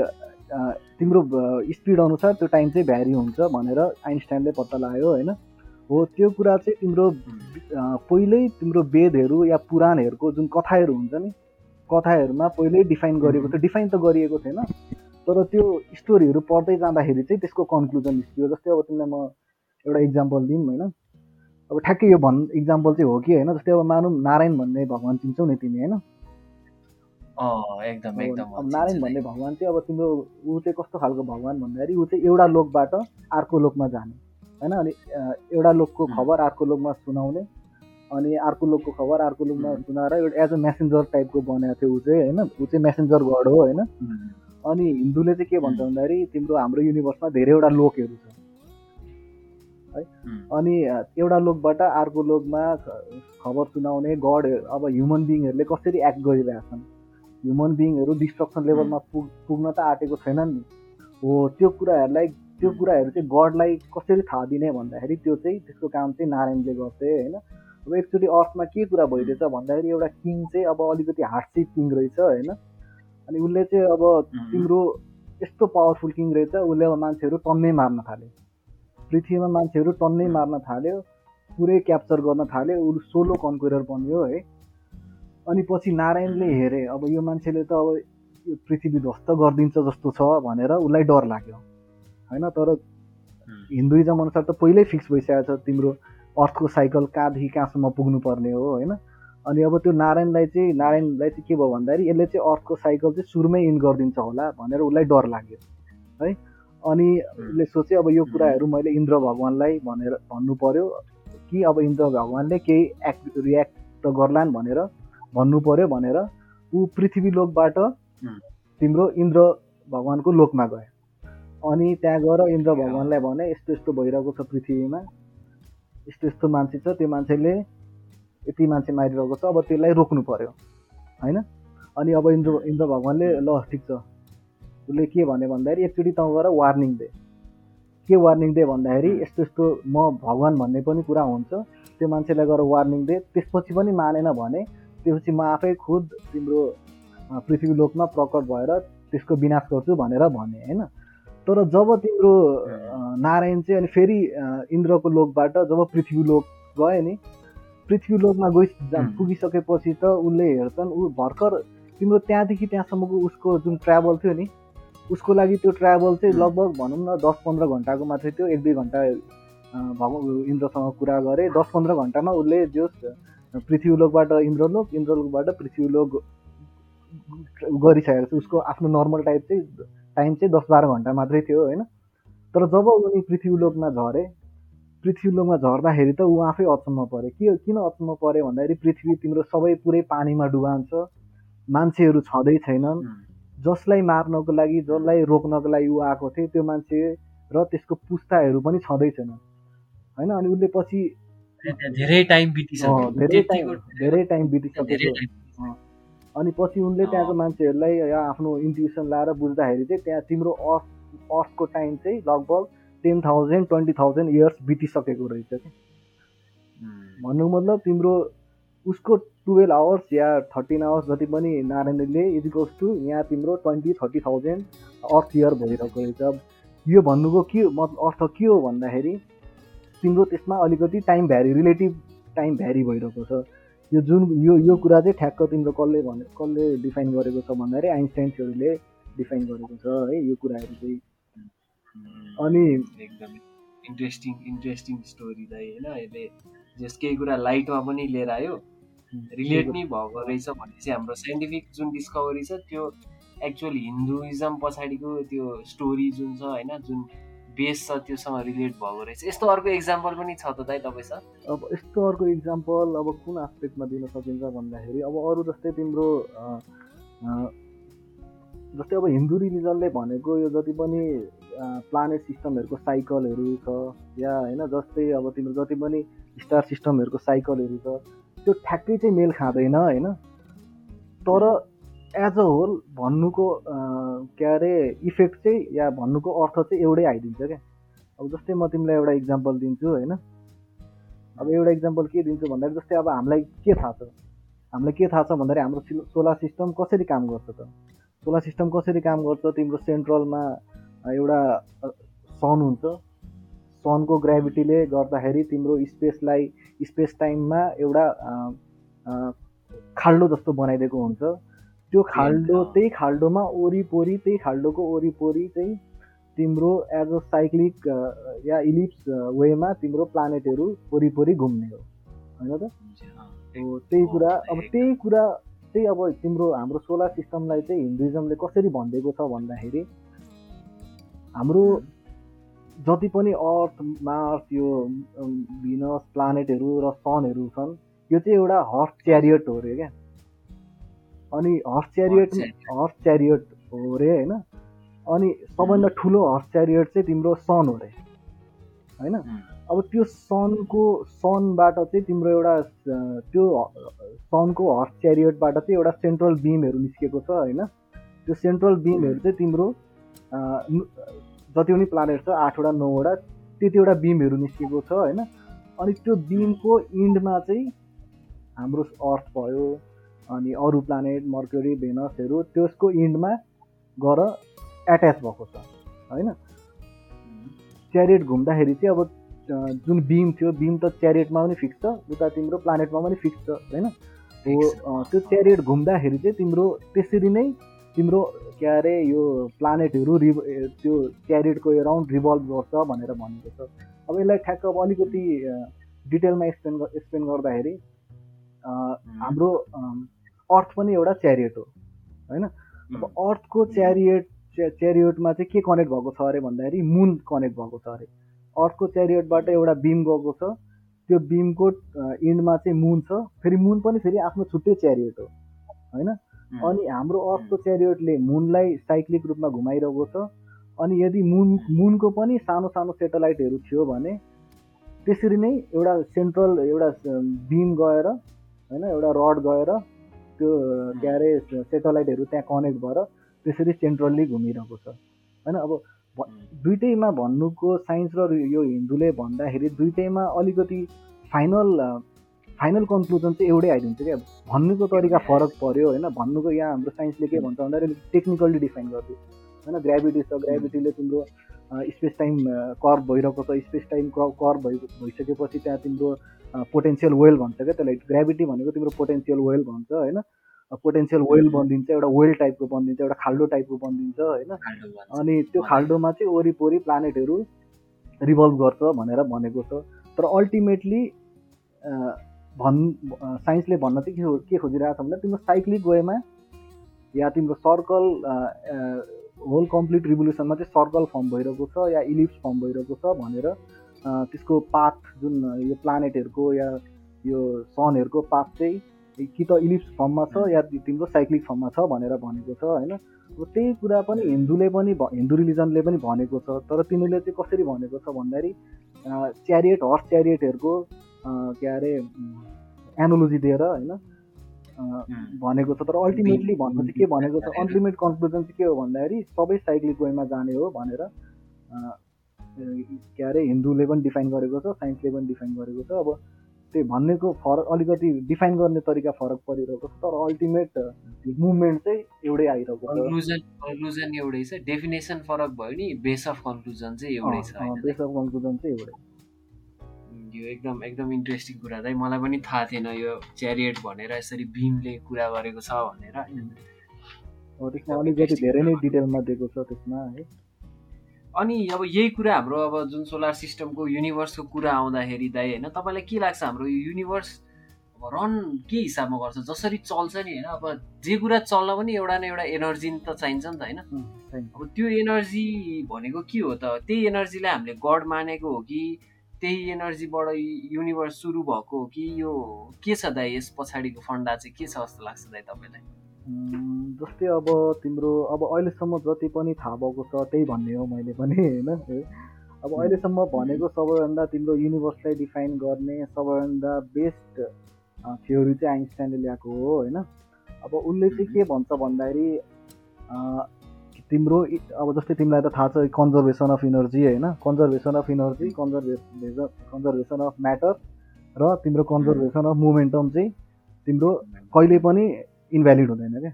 [SPEAKER 3] तिम्रो स्पिड अनुसार त्यो टाइम चाहिँ भ्यारी हुन्छ भनेर आइन्स्टाइनले पत्ता लगायो होइन? हो त्यो कुरा चाहिँ तिम्रो पहिल्यै तिम्रो वेदहरू या पुराणहरूको जुन कथाहरू हुन्छ नि कथाहरूमा पहिल्यै डिफाइन गरिएको थियो डिफाइन त गरिएको थिएन। तर त्यो स्टोरीहरू पढ्दै जाँदाखेरि चाहिँ त्यसको कन्क्लुजन निस्कियो। जस्तै अब तिमीलाई म एउटा इक्जाम्पल दिउँ होइन। अब ठ्याक्कै यो भन् इक्जाम्पल चाहिँ हो कि होइन? जस्तै अब मानौँ नारायण भन्ने भगवान् चिन्छौ नि तिमी होइन?
[SPEAKER 2] एकदम एकदम
[SPEAKER 3] अब नारायण भन्ने भगवान् चाहिँ अब तिम्रो ऊ चाहिँ कस्तो खालको भगवान् भन्दाखेरि ऊ चाहिँ एउटा लोकबाट अर्को लोकमा जाने। होइन अनि एउटा लोकको खबर अर्को लोकमा सुनाउने अनि अर्को लोकको खबर अर्को लोकमा सुनाएर एउटा एज अ मेसेन्जर टाइपको बनाएको थियो ऊ चाहिँ होइन ऊ चाहिँ मेसेन्जर गड हो होइन। अनि हिन्दूले चाहिँ के भन्छ भन्दाखेरि तिम्रो हाम्रो युनिभर्समा धेरैवटा लोकहरू छ। है अनि एउटा लोकबाट अर्को लोकमा खबर सुनाउने गड अब ह्युमन बिङहरूले कसरी एक्ट गरिरहेछन् ह्युमन बिङहरू डिस्ट्रक्सन लेभलमा पुग पुग्न त आँटेको छैनन् नि। हो त्यो कुराहरूलाई त्यो कुराहरू चाहिँ गडलाई कसरी थाहा दिने भन्दाखेरि त्यो चाहिँ त्यसको काम चाहिँ नारायणले गर्थे होइन? अब एकचोटि अर्थमा के कुरा भइरहेछ भन्दाखेरि एउटा किङ चाहिँ अब अलिकति हार्डसिप किङ रहेछ होइन? अनि उसले चाहिँ अब तिम्रो यस्तो पावरफुल किङ रहेछ उसले अब मान्छेहरू टन्नै मार्न थाल्यो। पृथ्वीमा मान्छेहरू टन्नै मार्न थाल्यो पुरै क्याप्चर गर्न थाल्यो ऊ सोलो कन्कुरर बन्यो है? अनि पछि नारायणले हेरे अब यो मान्छेले त अब यो पृथ्वी ध्वस्त गरिदिन्छ जस्तो छ भनेर उसलाई डर लाग्यो। होइन तर हिन्दुइजम अनुसार त पहिल्यै फिक्स भइसकेको छ तिम्रो अर्थको साइकल कहाँदेखि कहाँसम्म पुग्नुपर्ने हो होइन? अनि अब त्यो नारायणलाई चाहिँ नारायणलाई चाहिँ के भयो भन्दाखेरि यसले चाहिँ अर्थको साइकल चाहिँ सुरुमै इन गरिदिन्छ होला भनेर उसलाई डर लाग्यो है? अनि उसले सोचे अब यो कुराहरू मैले इन्द्र भगवान्लाई भनेर भन्नु पर्यो कि अब इन्द्र भगवान्ले केही एक्ट रियाक्ट त गर्लान् भनेर भन्नु पर्यो भनेर ऊ पृथ्वी लोकबाट तिम्रो इन्द्र भगवान्को लोकमा गयो। अनि त्यहाँ गएर इन्द्र भगवान्लाई भने यस्तो यस्तो भइरहेको छ पृथ्वीमा। यस्तो यस्तो मान्छे छ त्यो मान्छेले यति मान्छे मारिरहेको छ अब त्यसलाई रोक्नु पर्यो। होइन? अनि अब इन्द्र इन्द्र भगवान्ले ल ठिक छ। उसले के भने भन्दाखेरि एकचोटि तँ गएर वार्निङ दे। के वार्निङ दे भन्दाखेरि यस्तो यस्तो म भगवान् भन्ने पनि कुरा हुन्छ। त्यो मान्छेलाई गएर वार्निङ दे। त्यसपछि पनि मानेन भने त्यसपछि म आफै खुद तिम्रो पृथ्वी लोकमा प्रकट भएर त्यसको विनाश गर्छु भनेर भने होइन? तर जब तिम्रो नारायण चाहिँ अनि फेरि इन्द्रको लोकबाट जब पृथ्वी लोक गयो नि पृथ्वी लोकमा गइ पुगिसकेपछि त उसले हेर्छन् ऊ भर्खर तिम्रो त्यहाँदेखि त्यहाँसम्मको उसको जुन ट्राभल थियो नि उसको लागि त्यो ट्राभल चाहिँ लगभग भनौँ न दस पन्ध्र घन्टाको मात्रै थियो। एक दुई घन्टा भग इन्द्रसँग कुरा गरे दस पन्ध्र घन्टामा उसले जो पृथ्वीलोकबाट इन्द्रलोक इन्द्रलोकबाट पृथ्वीलोक गरिसकेको छ उसको आफ्नो नर्मल टाइप चाहिँ टाइम चाहिँ दस बाह्र घन्टा मात्रै थियो होइन? तर जब उनी पृथ्वीलोकमा झरे पृथ्वीलोकमा झर्दाखेरि त ऊ आफै अचम्म पऱ्यो के किन अचम्म पऱ्यो भन्दाखेरि पृथ्वी तिम्रो सबै पुरै पानीमा डुबान्छ मान्छेहरू छँदै छैनन्। जसलाई मार्नको लागि जसलाई रोक्नको लागि ऊ आएको थियो त्यो मान्छे र त्यसको पुस्ताहरू पनि छँदै छैनन्। होइन? अनि उसले पछि
[SPEAKER 2] धेरै टाइम बितिसक्यो।
[SPEAKER 3] धेरै टाइम धेरै टाइम बितिसकेको अनि पछि उनले त्यहाँको मान्छेहरूलाई आफ्नो इन्ट्युसन लाएर बुझ्दाखेरि चाहिँ त्यहाँ तिम्रो अर्थ अर्थको टाइम चाहिँ लगभग ten thousand twenty thousand years बितिसकेको रहेछ कि भन्नु मतलब तिम्रो उसको टुवेल्भ आवर्स या थर्टिन आवर्स जति पनि नारायणले इजिकल्स टु यहाँ तिम्रो twenty thirty thousand earth year भइरहेको रहेछ। यो भन्नुको के मतलब अर्थ के हो भन्दाखेरि तिम्रो त्यसमा अलिकति time vary relative time vary भइरहेको छ। यो जुन यो यो कुरा चाहिँ ठ्याक्क तिम्रो कसले भने कसले डिफाइन गरेको छ भन्दाखेरि आइन्स्टाइन थ्योरीले डिफाइन गरेको छ है यो कुराहरू चाहिँ। अनि
[SPEAKER 2] एकदम इन्ट्रेस्टिङ इन्ट्रेस्टिङ स्टोरी चाहिँ होइन यसले जस केही कुरा लाइटमा पनि लिएर आयो। रिलेट नै भएको रहेछ भने चाहिँ हाम्रो साइन्टिफिक जुन डिस्कभरी छ त्यो एक्चुअल हिन्दुइजम पछाडिको त्यो स्टोरी जुन छ होइन जुन बेस छ त्योसँग रिलेट भएको रहेछ। यस्तो अर्को इक्जाम्पल पनि छ त दाइ तपाईँसँग
[SPEAKER 3] अब यस्तो अर्को इक्जाम्पल अब कुन आस्पेक्टमा दिन सकिन्छ भन्दाखेरि अब अरू जस्तै तिम्रो जस्तै अब हिन्दू रिलिजनले भनेको यो जति पनि प्लानेट सिस्टमहरूको साइकलहरू छ या होइन जस्तै अब तिम्रो जति पनि स्टार सिस्टमहरूको साइकलहरू छ त्यो ठ्याक्कै चाहिँ मेल खाँदैन होइन? तर एज अ होल भन्नुको के अरे इफेक्ट चाहिँ या भन्नुको अर्थ चाहिँ एउटै आइदिन्छ क्या। अब जस्तै म तिमीलाई एउटा इक्जाम्पल दिन्छु होइन? अब एउटा इक्जाम्पल के दिन्छु भन्दाखेरि जस्तै अब हामीलाई के थाहा छ? हामीलाई के थाहा छ भन्दाखेरि हाम्रो सोलर सिस्टम कसरी काम गर्छ त? सोलर सिस्टम कसरी काम गर्छ? तिम्रो सेन्ट्रलमा एउटा सन हुन्छ। सनको ग्राभिटीले गर्दाखेरि तिम्रो स्पेसलाई स्पेस टाइममा एउटा खाल्डो जस्तो बनाइदिएको हुन्छ। त्यो खाल्डो त्यही खाल्डोमा वरिपरि त्यही खाल्डोको वरिपरि चाहिँ तिम्रो एज अ साइक्लिक या इलिप्स वेमा तिम्रो प्लानेटहरू वरिपरि घुम्ने हो। होइन त? त्यही कुरा अब त्यही कुरा चाहिँ अब तिम्रो हाम्रो सोलर सिस्टमलाई चाहिँ हिन्दुइजमले कसरी भनिदिएको छ भन्दाखेरि हाम्रो जति पनि अर्थ मार्स यो भिनस प्लानेटहरू र सनहरू छन् यो चाहिँ एउटा हर्स च्यारियट हो अरे क्या। अनि हर्स च्यारियट हर्स च्यारियट हो अरे होइन? अनि सबभन्दा ठुलो हर्स च्यारियट चाहिँ तिम्रो सन हो अरे होइन? अब त्यो सनको सनबाट चाहिँ तिम्रो एउटा त्यो सनको हर्स च्यारियटबाट चाहिँ एउटा सेन्ट्रल बिमहरू निस्केको छ होइन? त्यो सेन्ट्रल बिमहरू चाहिँ तिम्रो जति पनि प्लानेट छ आठवटा नौवटा त्यतिवटा बिमहरू निस्केको छ होइन? अनि त्यो बिमको इन्डमा चाहिँ हाम्रो अर्थ भयो। अनि अरू प्लानेट मर्क्युरी भेनसहरू त्यसको इन्डमा गएर एट्याच भएको छ होइन? च्यारियट घुम्दाखेरि चाहिँ अब जुन बिम थियो बिम त च्यारियटमा पनि फिक्स छ उता तिम्रो प्लानेटमा पनि फिक्स छ होइन? हो त्यो च्यारियट घुम्दाखेरि चाहिँ तिम्रो त्यसरी नै तिम्रो के अरे यो प्लानेटहरू रिभ त्यो क्यारिडको एराउन्ड रिभल्भ गर्छ भनेर भनेको छ। अब यसलाई ठ्याक्क अब अलिकति डिटेलमा एक्सप्लेन एक्सप्लेन गर्दाखेरि हाम्रो अर्थ पनि एउटा च्यारियट हो होइन? अब अर्थको च्यारियट च्यारियटमा चाहिँ के कनेक्ट भएको छ अरे भन्दाखेरि मुन कनेक्ट भएको छ अरे। अर्थको च्यारियटबाट एउटा बिम गएको छ। त्यो बिमको इन्डमा चाहिँ मुन छ। फेरि मुन पनि फेरि आफ्नो छुट्टै च्यारिएट हो होइन? अनि हाम्रो अर्थको च्यारियटले मुनलाई साइक्लिक रूपमा घुमाइरहेको छ। अनि यदि मुन मुनको पनि सानो सानो सेटेलाइटहरू थियो भने त्यसरी नै एउटा सेन्ट्रल एउटा बिम गएर होइन? एउटा रड गएर त्यो के अरे सेटेलाइटहरू त्यहाँ कनेक्ट भएर त्यसरी सेन्ट्रल्ली घुमिरहेको छ। होइन अब दुइटैमा भन्नुको साइन्स र यो हिन्दूले भन्दाखेरि दुइटैमा अलिकति फाइनल फाइनल कन्क्लुजन चाहिँ एउटै आइदिन्छ क्या। भन्नुको तरिका फरक पऱ्यो होइन। भन्नुको यहाँ हाम्रो साइन्सले के भन्छ भन्दाखेरि टेक्निकल्ली डिफाइन गरिदियो होइन ग्राभिटी छ ग्राभिटीले तिम्रो स्पेस टाइम कर्भ भइरहेको छ। स्पेस टाइम कर्भ भइ भइसकेपछि त्यहाँ तिम्रो पोटेन्सियल वेल भन्छ क्या त्यसलाई। ग्राभिटी भनेको तिम्रो पोटेन्सियल वेल भन्छ होइन? पोटेन्सियल वेल बनिदिन्छ एउटा वेल टाइपको बनिदिन्छ एउटा खाल्डो टाइपको बनिदिन्छ होइन? अनि त्यो खाल्डोमा चाहिँ वरिपरि प्लानेटहरू रिभल्भ गर्छ भनेर भनेको छ। तर अल्टिमेटली भन् साइन्सले भन्न चाहिँ के के खोजिरहेको छ भन्दा तिम्रो साइक्लिक वेमा या तिम्रो सर्कल होल कम्प्लिट रिभोल्युसनमा चाहिँ सर्कल फर्म भइरहेको छ या इलिप्स फर्म भइरहेको छ भनेर त्यसको पाथ जुन यो प्लानेटहरूको या यो सनहरूको पाथ चाहिँ कि त इलिप्स फर्ममा छ या तिम्रो साइक्लिक फर्ममा छ भनेर भनेको छ होइन? अब त्यही कुरा पनि हिन्दूले पनि हिन्दू रिलिजनले पनि भनेको छ तर तिनीहरूले चाहिँ कसरी भनेको छ भन्दाखेरि च्यारिएट हर्स च्यारिएटहरूको के अरे एनोलोजी दिएर होइन? भनेको छ तर अल्टिमेटली भन्नु चाहिँ के भनेको छ अल्टिमेट कन्क्लुजन चाहिँ के हो भन्दाखेरि सबै साइक्लिक वेमा जाने हो भनेर के अरे हिन्दूले पनि डिफाइन गरेको छ साइन्सले पनि डिफाइन गरेको छ। अब त्यही भन्नेको फरक अलिकति डिफाइन गर्ने तरिका फरक परिरहेको छ तर अल्टिमेट मुभमेन्ट चाहिँ एउटै आइरहेको छ।
[SPEAKER 2] कन्क्लुजन कन्क्लुजन एउटै छ। डेफिनेसन फरक भयो नि बेस अफ कन्क्लुजन चाहिँ एउटै छ
[SPEAKER 3] बेस अफ कन्क्लुजन चाहिँ एउटै।
[SPEAKER 2] यो एकदम एकदम इन्ट्रेस्टिङ कुरा चाहिँ मलाई पनि थाहा थिएन यो च्यारिएट भनेर यसरी भीमले कुरा गरेको छ भनेर।
[SPEAKER 3] त्यसमा अलिकति धेरै नै डिटेलमा दिएको छ त्यसमा है?
[SPEAKER 2] अनि अब यही कुरा हाम्रो अब जुन सोलर सिस्टमको युनिभर्सको कुरा आउँदाखेरि दाइ होइन तपाईँलाई के लाग्छ हाम्रो यो युनिभर्स अब रन के हिसाबमा गर्छ? जसरी चल्छ नि होइन अब जे कुरा चल्न पनि एउटा न एउटा एनर्जी त चाहिन्छ नि त होइन? अब त्यो एनर्जी भनेको के हो त? त्यही एनर्जीलाई हामीले गड मानेको हो कि त्यही एनर्जीबाट युनिभर्स सुरु भएको हो कि यो के छ दाइ यस पछाडिको फन्डा चाहिँ? के छ जस्तो लाग्छ दाइ तपाईँलाई?
[SPEAKER 3] जस्तै अब तिम्रो अब अहिलेसम्म जति पनि थाहा भएको छ त्यही भन्ने हो मैले पनि होइन? अब अहिलेसम्म भनेको सबैभन्दा तिम्रो युनिभर्सलाई डिफाइन गर्ने सबैभन्दा बेस्ट थ्योरी चाहिँ आइन्स्टाइनले ल्याएको हो होइन? अब उसले चाहिँ के भन्छ भन्दाखेरि तिम्रो अब जस्तै तिमीलाई त थाहा छ कन्जर्भेसन अफ इनर्जी होइन। Conservation of energy conservation conservation of matter र तिम्रो कन्जर्भेसन अफ मोमेन्टम चाहिँ तिम्रो कहिले पनि इन्भ्यालिड हुँदैन क्या।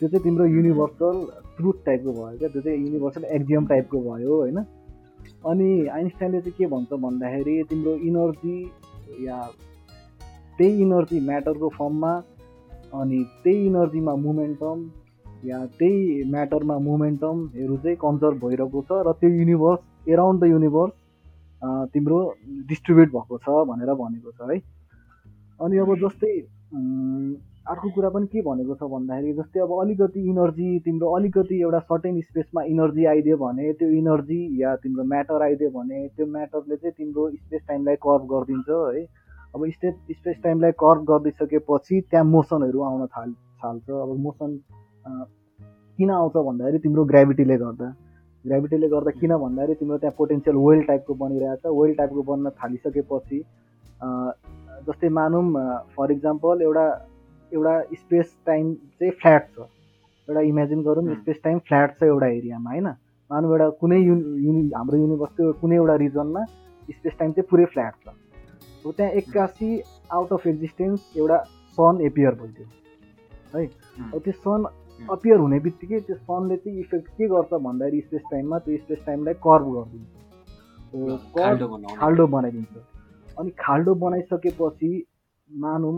[SPEAKER 3] त्यो चाहिँ तिम्रो युनिभर्सल ट्रुथ टाइपको भयो क्या त्यो चाहिँ युनिभर्सल एक्जियम टाइपको भयो होइन। अनि आइन्स्टाइनले चाहिँ के भन्छ भन्दाखेरि तिम्रो इनर्जी या त्यही इनर्जी म्याटरको फर्ममा अनि त्यही इनर्जीमा मोमेन्टम या त्यही म्याटरमा मोमेन्टमहरू चाहिँ कन्जर्भ भइरहेको छ र त्यो युनिभर्स एराउन्ड द युनिभर्स तिम्रो डिस्ट्रिब्युट भएको छ भनेर भनेको छ है। अनि अब जस्तै अर्को कुरा पनि के भनेको छ भन्दाखेरि जस्तै अब अलिकति इनर्जी तिम्रो अलिकति एउटा सर्टेन स्पेसमा इनर्जी आइदियो भने त्यो इनर्जी या तिम्रो म्याटर आइदियो भने त्यो म्याटरले चाहिँ तिम्रो स्पेस टाइमलाई कर्भ गरिदिन्छ है। अब स्टेप स्पेस टाइमलाई कर्भ गरिदिइसकेपछि त्यहाँ मोसनहरू आउन थाल थाल्छ। अब मोसन किन आउँछ भन्दाखेरि तिम्रो ग्राभिटीले गर्दा। ग्राभिटीले गर्दा किन भन्दाखेरि तिम्रो त्यहाँ पोटेन्सियल वेल टाइपको बनिरहेछ। वेल टाइपको बन्न थालिसकेपछि जस्तै मानौँ फर इक्जाम्पल एउटा एउटा स्पेस टाइम चाहिँ फ्ल्याट छ। एउटा इमेजिन गरौँ स्पेस टाइम फ्ल्याट छ एउटा एरियामा होइन? मानव एउटा कुनै युनि युनि हाम्रो युनिभर्सको कुनै एउटा रिजनमा स्पेस टाइम चाहिँ पुरै फ्ल्याट छ। हो त्यहाँ एक्कासी आउट अफ एक्जिस्टेन्स एउटा सन एपियर भइदियो। है? अब त्यो सन अपियर हुने बित्तिकै त्यो सनले चाहिँ इफेक्ट के गर्छ भन्दाखेरि स्पेस टाइममा त्यो स्पेस टाइमलाई कर्भ गरिदिन्छ। कर्भ खाल्डो बनाइदिन्छ। अनि खाल्डो बनाइसकेपछि मानौँ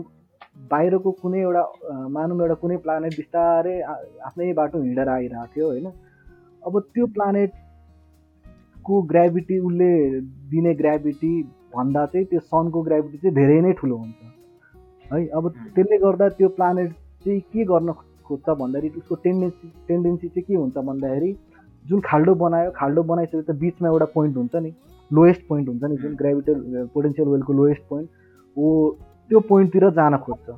[SPEAKER 3] बाहिरको कुनै एउटा मानौँ एउटा कुनै प्लानेट बिस्तारै आफ्नै बाटो हिँडेर आइरहेको थियो होइन? अब त्यो प्लानेटको ग्राभिटी उसले दिने ग्राभिटी भन्दा चाहिँ त्यो सनको ग्राभिटी चाहिँ धेरै नै ठुलो हुन्छ। है अब त्यसले गर्दा त्यो प्लानेट चाहिँ के गर्न खोज्छ भन्दाखेरि उसको टेन्डेन्सी टेन्डेन्सी चाहिँ के हुन्छ भन्दाखेरि जुन खाल्डो बनायो खाल्डो बनाइसकेपछि बिचमा एउटा पोइन्ट हुन्छ नि लोएस्ट पोइन्ट हुन्छ नि जुन ग्राभिटेल पोटेन्सियल वेलको लोएस्ट पोइन्ट हो त्यो पोइन्टतिर जान खोज्छ।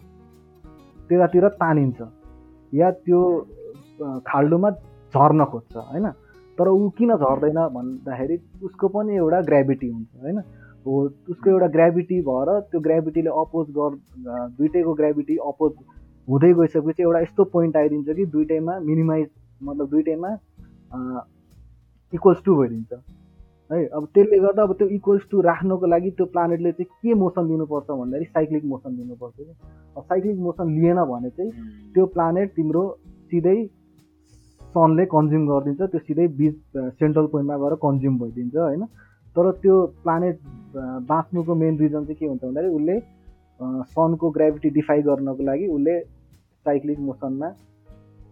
[SPEAKER 3] त्यतातिर तानिन्छ। या त्यो खाल्डोमा झर्न खोज्छ होइन? तर ऊ किन झर्दैन भन्दाखेरि उसको पनि एउटा ग्राभिटी हुन्छ होइन? हो उसको एउटा ग्राभिटी भएर त्यो ग्राभिटीले अपोज गर दुइटैको ग्राभिटी अपोज हुँदै गइसकेपछि एउटा यस्तो पोइन्ट आइदिन्छ कि दुइटैमा मिनिमाइज मतलब दुइटैमा इक्वल्स टू भइदिन्छ। है अब त्यसले गर्दा अब त्यो इक्वल्स टू राख्नको लागि त्यो प्लानेटले चाहिँ के मोसन दिनुपर्छ भन्दाखेरि साइक्लिक मोसन दिनुपर्छ कि। अब साइक्लिक मोसन लिएन भने चाहिँ त्यो प्लानेट तिम्रो सिधै सनले कन्ज्युम गरिदिन्छ त्यो सिधै बिच सेन्ट्रल पोइन्टमा गएर कन्ज्युम भइदिन्छ होइन। तर त्यो प्लानेट बाँच्नुको मेन रिजन चाहिँ के हुन्छ भन्दाखेरि उसले सनको ग्राभिटी डिफाई गर्नको लागि उसले साइक्लिक मोसनमा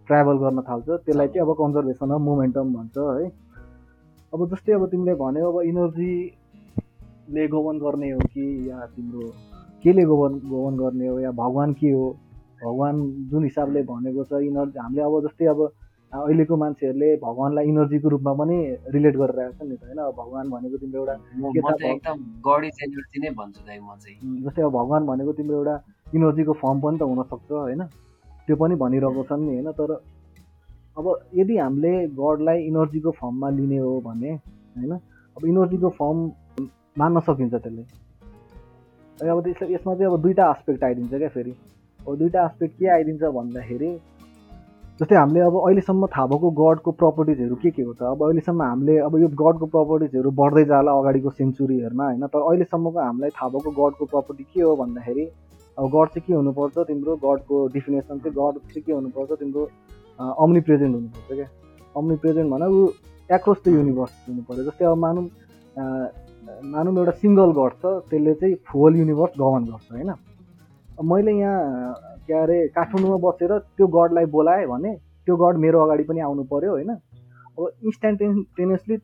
[SPEAKER 3] ट्राभल गर्न थाल्छ। त्यसलाई चाहिँ अब कन्जर्भेसन अफ मोमेन्टम भन्छ है। अब जस्तै अब तिमीले भन्यो अब इनर्जीले गोवन गर्ने हो कि या तिम्रो केले गोवन गोवन गर्ने हो या भगवान् के हो? भगवान् जुन हिसाबले भनेको छ इनर्जी हामीले अब जस्तै अब अहिलेको मान्छेहरूले भगवान्लाई इनर्जीको रूपमा पनि रिलेट गरिरहेको छ नि त होइन? अब भगवान् भनेको तिम्रो एउटा जस्तै अब भगवान् भनेको तिम्रो एउटा इनर्जीको फर्म पनि त हुनसक्छ होइन? त्यो पनि भनिरहेको छन् नि होइन? तर अब यदि हामीले गडलाई इनर्जीको फर्ममा लिने हो भने होइन? अब इनर्जीको फर्म मान्न सकिन्छ त्यसले। अब त्यसमा यसमा चाहिँ अब दुईवटा आस्पेक्ट आइदिन्छ क्या फेरि। अब दुईवटा आस्पेक्ट के आइदिन्छ भन्दाखेरि जस्तै हामीले अब अहिलेसम्म थाहा भएको गडको प्रपर्टिजहरू के के हो त? अब अहिलेसम्म हामीले अब यो गडको प्रपर्टिजहरू बढ्दै जाला अगाडिको सेन्चुरीहरूमा होइन? तर अहिलेसम्मको हामीलाई थाहा भएको गडको प्रपर्टी के हो भन्दाखेरि अब गड चाहिँ के हुनुपर्छ? तिम्रो गडको डिफिनेसन चाहिँ गड चाहिँ के हुनुपर्छ? तिम्रो अम्नी प्रेजेन्ट हुनुपर्छ क्या। अम्नी प्रेजेन्ट भने ऊ एक्रोस द युनिभर्स हुनु पऱ्यो जस्तै अब मानौँ मानौँ एउटा सिङ्गल गड छ त्यसले चाहिँ फुल युनिभर्स गभर्न गर्छ होइन? मैले यहाँ के अरे काठमाडौँमा बसेर त्यो गडलाई बोलाएँ भने त्यो गड मेरो अगाडि पनि आउनु पऱ्यो होइन? अब इन्स्ट्यान्टेनियसली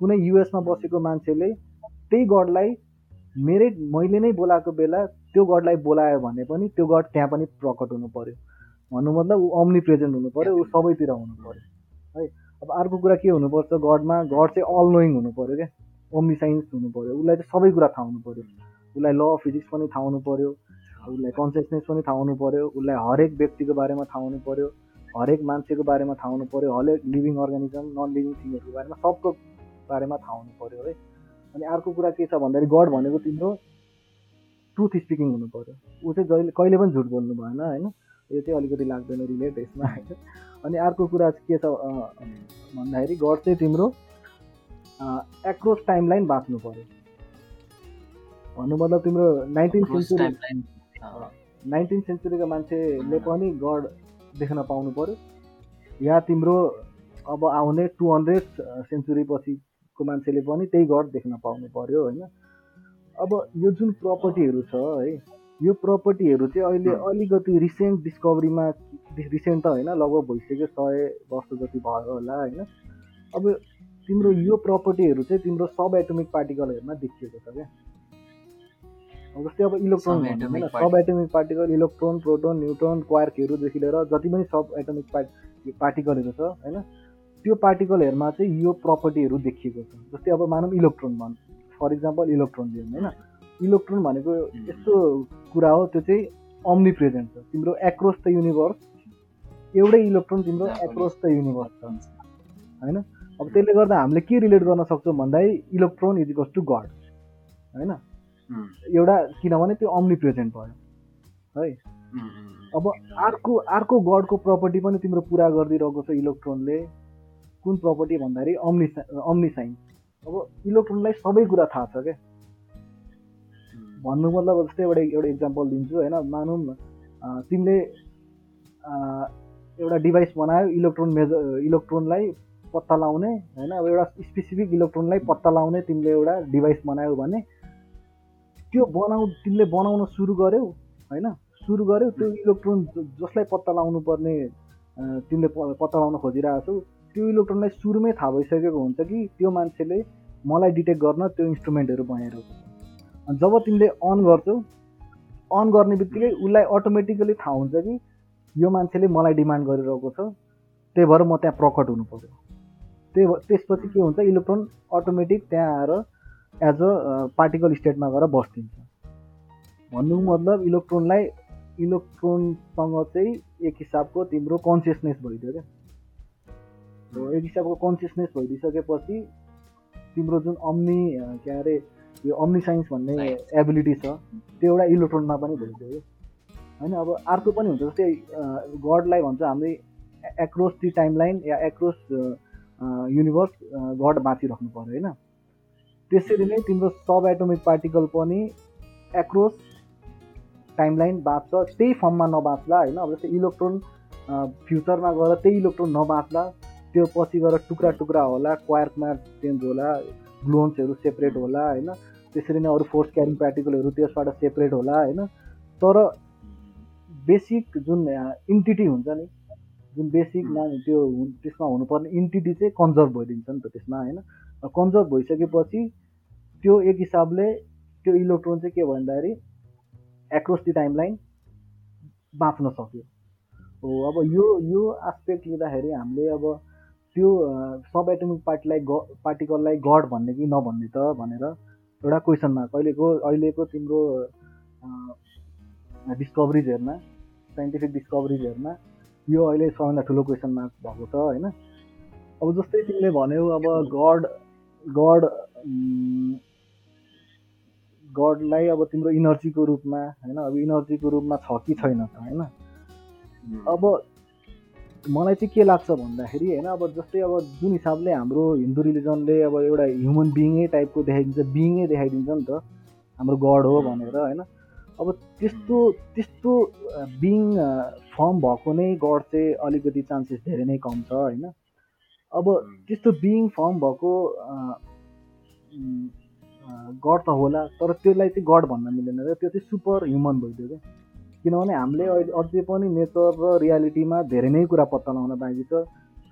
[SPEAKER 3] कुनै युएसमा बसेको मान्छेले त्यही गडलाई मेरै मैले नै बोलाएको बेला त्यो गडलाई बोलायो भने पनि त्यो गड त्यहाँ पनि प्रकट हुनु पऱ्यो भन्नु मतलब ऊ अम्नी प्रेजेन्ट हुनु पऱ्यो ऊ सबैतिर हुनु पऱ्यो है अब अर्को कुरा के हुनुपर्छ गडमा? गड चाहिँ अल नोइङ हुनु पऱ्यो क्या। ओम्नी साइन्स हुनु पऱ्यो उसलाई चाहिँ सबै कुरा थाहा हुनु पऱ्यो उसलाई ल अफ फिजिक्स पनि थाहा हुनु पऱ्यो उसलाई कन्सियसनेस पनि थाहा हुनु पऱ्यो उसलाई हरेक व्यक्तिको बारेमा थाहा हुनु पऱ्यो हरेक मान्छेको बारेमा थाहा हुनु पऱ्यो हरेक लिभिङ अर्गानिजम नन लिभिङ थिङहरूको बारेमा सबको बारेमा थाहा हुनु पऱ्यो है। अनि अर्को कुरा के छ भन्दाखेरि गड भनेको तिम्रो ट्रुथ स्पिकिङ हुनु पऱ्यो ऊ चाहिँ जहिले कहिले पनि झुट बोल्नु भएन होइन? यो चाहिँ अलिकति लाग्दैन रिलेट यसमा होइन? अनि अर्को कुरा के छ भन्दाखेरि गड चाहिँ तिम्रो एक्रोस टाइम लाइन बाँच्नु पऱ्यो भन्नु मतलब तिम्रो नाइन्टिन सेन्चुरी नाइन्टिन सेन्चुरीको मान्छेले पनि गड देख्न पाउनु पऱ्यो या तिम्रो अब आउने टु हन्ड्रेड सेन्चुरी पछिको मान्छेले पनि त्यही गड देख्न पाउनु पऱ्यो होइन? अब यो जुन प्रपर्टीहरू छ है यो प्रपर्टीहरू चाहिँ अहिले अलिकति रिसेन्ट डिस्कभरीमा रिसेन्ट त होइन लगभग भइसक्यो सय वर्ष जति भयो होला होइन। अब तिम्रो यो प्रपर्टीहरू चाहिँ तिम्रो सब एटोमिक पार्टिकलहरूमा देखिएको छ क्या। जस्तै अब electron
[SPEAKER 2] Subatomic
[SPEAKER 3] subatomic particle electron proton neutron क्वार्कहरूदेखि लिएर जति पनि सब एटोमिक पार्ट पार्टिकलहरू छ होइन त्यो पार्टिकलहरूमा चाहिँ यो प्रपर्टीहरू देखिएको छ। जस्तै अब मानौँ इलेक्ट्रोन भन् फर इक्जाम्पल इलेक्ट्रोन लियौँ होइन? इलेक्ट्रोन भनेको यस्तो कुरा हो त्यो चाहिँ अम्नी प्रेजेन्ट छ। तिम्रो एक्रोस द युनिभर्स एउटै इलेक्ट्रोन तिम्रो एक्रोस द युनिभर्स छ। होइन? अब त्यसले गर्दा हामीले के रिलेट गर्न सक्छौँ भन्दाखेरि electron is equals to God होइन?
[SPEAKER 2] उम्,
[SPEAKER 3] एउटा किनभने त्यो अम्नी प्रेजेन्ट भयो। है?
[SPEAKER 2] उम्,
[SPEAKER 3] अब अर्को अर्को गडको प्रपर्टी पनि तिम्रो पुरा गरिदिइरहेको छ इलेक्ट्रोनले। कुन प्रपर्टी भन्दाखेरि अम्नि अम्नि साइन्स अब इलेक्ट्रोनलाई सबै कुरा थाहा छ क्या भन्नु मतलब जस्तै एउटा एउटा इक्जाम्पल दिन्छु होइन? मानौँ तिमीले एउटा डिभाइस बनायो इलेक्ट्रोन मेजर इलेक्ट्रोनलाई पत्ता लगाउने होइन? अब एउटा स्पेसिफिक इलेक्ट्रोनलाई पत्ता लगाउने तिमीले एउटा डिभाइस बनायौ भने त्यो बनाउ तिमीले बनाउन सुरु गर्यौ होइन? सुरु गर्यौ त्यो इलेक्ट्रोन जसलाई पत्ता लगाउनु पर्ने तिमीले पत्ता लगाउन खोजिरहेको छौ त्यो इलेक्ट्रोनलाई सुरुमै थाहा भइसकेको हुन्छ कि त्यो मान्छेले मलाई डिटेक्ट गर्न त्यो इन्स्ट्रुमेन्टहरू अनि जब तिमीले अन गर्छौ अन गर्ने बित्तिकै उसलाई अटोमेटिकली थाहा हुन्छ कि यो मान्छेले मलाई डिमान्ड गरिरहेको छ त्यही भएर म त्यहाँ प्रकट हुनु पऱ्यो त्यही भ- त्यसपछि के हुन्छ इलेक्ट्रोन अटोमेटिक त्यहाँ आएर एज अ पार्टिकल स्टेटमा गएर बस्दिन्छ। भन्नुको मतलब इलेक्ट्रोनलाई इलेक्ट्रोनसँग चाहिँ एक हिसाबको तिम्रो कन्सियसनेस भइदियो क्या। एक हिसाबको कन्सियसनेस भइदिइसकेपछि तिम्रो जुन अम्नी के अरे यो अम्नी साइन्स भन्ने एबिलिटी छ त्यो एउटा इलेक्ट्रोनमा पनि भइदियो कि? होइन अब अर्को पनि हुन्छ जस्तै गडलाई भन्छ हामीले एक्रोस दि टाइम लाइन या एक्रोस युनिभर्स गड बाँचिराख्नु पऱ्यो होइन? त्यसरी नै तिम्रो सब एटोमिक पार्टिकल पनि एक्रोस टाइमलाइन बाँच्छ त्यही फर्ममा नबाँच्ला होइन? अब जस्तै इलेक्ट्रोन फ्युचरमा गएर त्यही इलेक्ट्रोन नबाँच्ला त्यो पछि गएर टुक्रा टुक्रा होला क्वार्कमा चेन्ज होला ग्लोन्सहरू सेपरेट होला होइन? त्यसरी नै अरू फोर्स क्यारिङ पार्टिकलहरू त्यसबाट सेपरेट होला होइन? तर बेसिक जुन इन्टिटी हुन्छ नि जुन बेसिक मा त्यो त्यसमा हुनुपर्ने इन्टिटी चाहिँ कन्जर्भ भइदिन्छ नि त त्यसमा होइन? कन्जर्भ भइसकेपछि त्यो एक हिसाबले त्यो इलेक्ट्रोन चाहिँ के भन्दाखेरि एक्रोस दि टाइम लाइन बाँच्न सक्यो। हो अब यो यो आस्पेक्ट लिँदाखेरि हामीले अब त्यो सब एटोमिक पार्टीलाई ग पार्टिकललाई गड भन्ने कि नभन्ने त भनेर एउटा क्वेसन मार्क अहिलेको अहिलेको तिम्रो डिस्कभरिजहरूमा साइन्टिफिक डिस्कभरिजहरूमा यो अहिले सबभन्दा ठुलो क्वेसन मार्क भएको छ होइन? अब जस्तै तिमीले भन्यौ अब गड गड गडलाई अब तिम्रो इनर्जीको रूपमा होइन? अब इनर्जीको रूपमा छ कि छैन त होइन? अब मलाई चाहिँ के लाग्छ भन्दाखेरि होइन अब जस्तै अब जुन हिसाबले हाम्रो हिन्दू रिलिजनले अब एउटा ह्युमन बिइङै टाइपको देखाइदिन्छ बिइङै देखाइदिन्छ नि त हाम्रो गड हो भनेर होइन। अब त्यस्तो त्यस्तो बिङ फर्म भएको नै गड चाहिँ अलिकति चान्सेस धेरै नै कम छ होइन। अब त्यस्तो बिङ फर्म भएको गड त होला तर त्यसलाई चाहिँ गड भन्न मिलेन र त्यो चाहिँ सुपर ह्युमन भइदियो क्या। किनभने हामीले अहिले अझै पनि नेचर र रियालिटीमा धेरै नै कुरा पत्ता लगाउन बाँकी छ।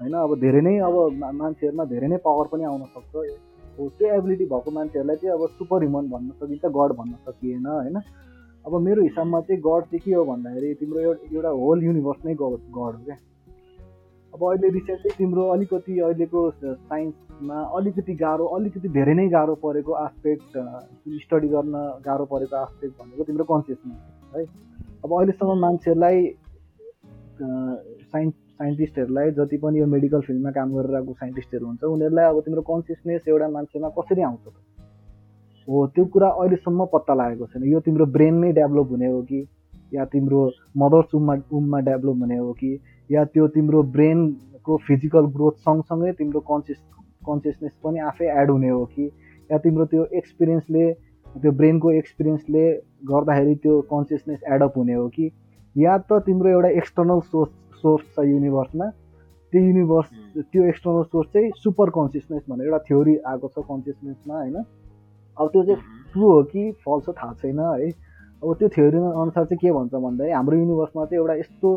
[SPEAKER 3] होइन अब धेरै नै अब मान्छेहरूमा धेरै नै पावर पनि आउन सक्छ। हो त्यो एबिलिटी भएको मान्छेहरूलाई चाहिँ अब सुपर ह्युमन भन्न सकिन्छ गड भन्न सकिएन होइन। अब मेरो हिसाबमा चाहिँ गड चाहिँ के हो भन्दाखेरि तिम्रो एउटा एउटा होल युनिभर्स नै गड गड हो क्या। अब अहिले रिसेन्टली तिम्रो अलिकति अहिलेको साइन्समा अलिकति गाह्रो अलिकति धेरै नै गाह्रो परेको आस्पेक्ट स्टडी गर्न गाह्रो परेको आस्पेक्ट भनेको तिम्रो कन्सियसनेस है। अब अहिलेसम्म मान्छेहरूलाई साइन्स साइन्टिस्टहरूलाई जति पनि यो मेडिकल फिल्डमा काम गरेर आएको साइन्टिस्टहरू हुन्छ उनीहरूलाई अब तिम्रो कन्सियसनेस एउटा मान्छेमा कसरी आउँछ त? हो त्यो कुरा अहिलेसम्म पत्ता लागेको छैन। यो तिम्रो ब्रेन नै डेभलप हुने हो कि? या तिम्रो मदर्स उममा उममा डेभलप हुने हो कि? या त्यो तिम्रो ब्रेनको फिजिकल ग्रोथ सँगसँगै तिम्रो कन्सियस कन्सियसनेस पनि आफै एड हुने हो कि? या तिम्रो त्यो एक्सपिरियन्सले त्यो ब्रेनको एक्सपिरियन्सले गर्दाखेरि त्यो कन्सियसनेस एडअप हुने हो कि या त तिम्रो एउटा एक्सटर्नल सोर्स सोर्स छ युनिभर्समा। त्यो युनिभर्स त्यो एक्सटर्नल सोर्स चाहिँ सुपर कन्सियसनेस भनेर एउटा थ्योरी आएको छ कन्सियसनेसमा होइन? अब त्यो चाहिँ ट्रु हो कि फल्स हो थाहा छैन है? अब त्यो थ्योरी अनुसार चाहिँ के भन्छ भन्दाखेरि हाम्रो युनिभर्समा चाहिँ एउटा यस्तो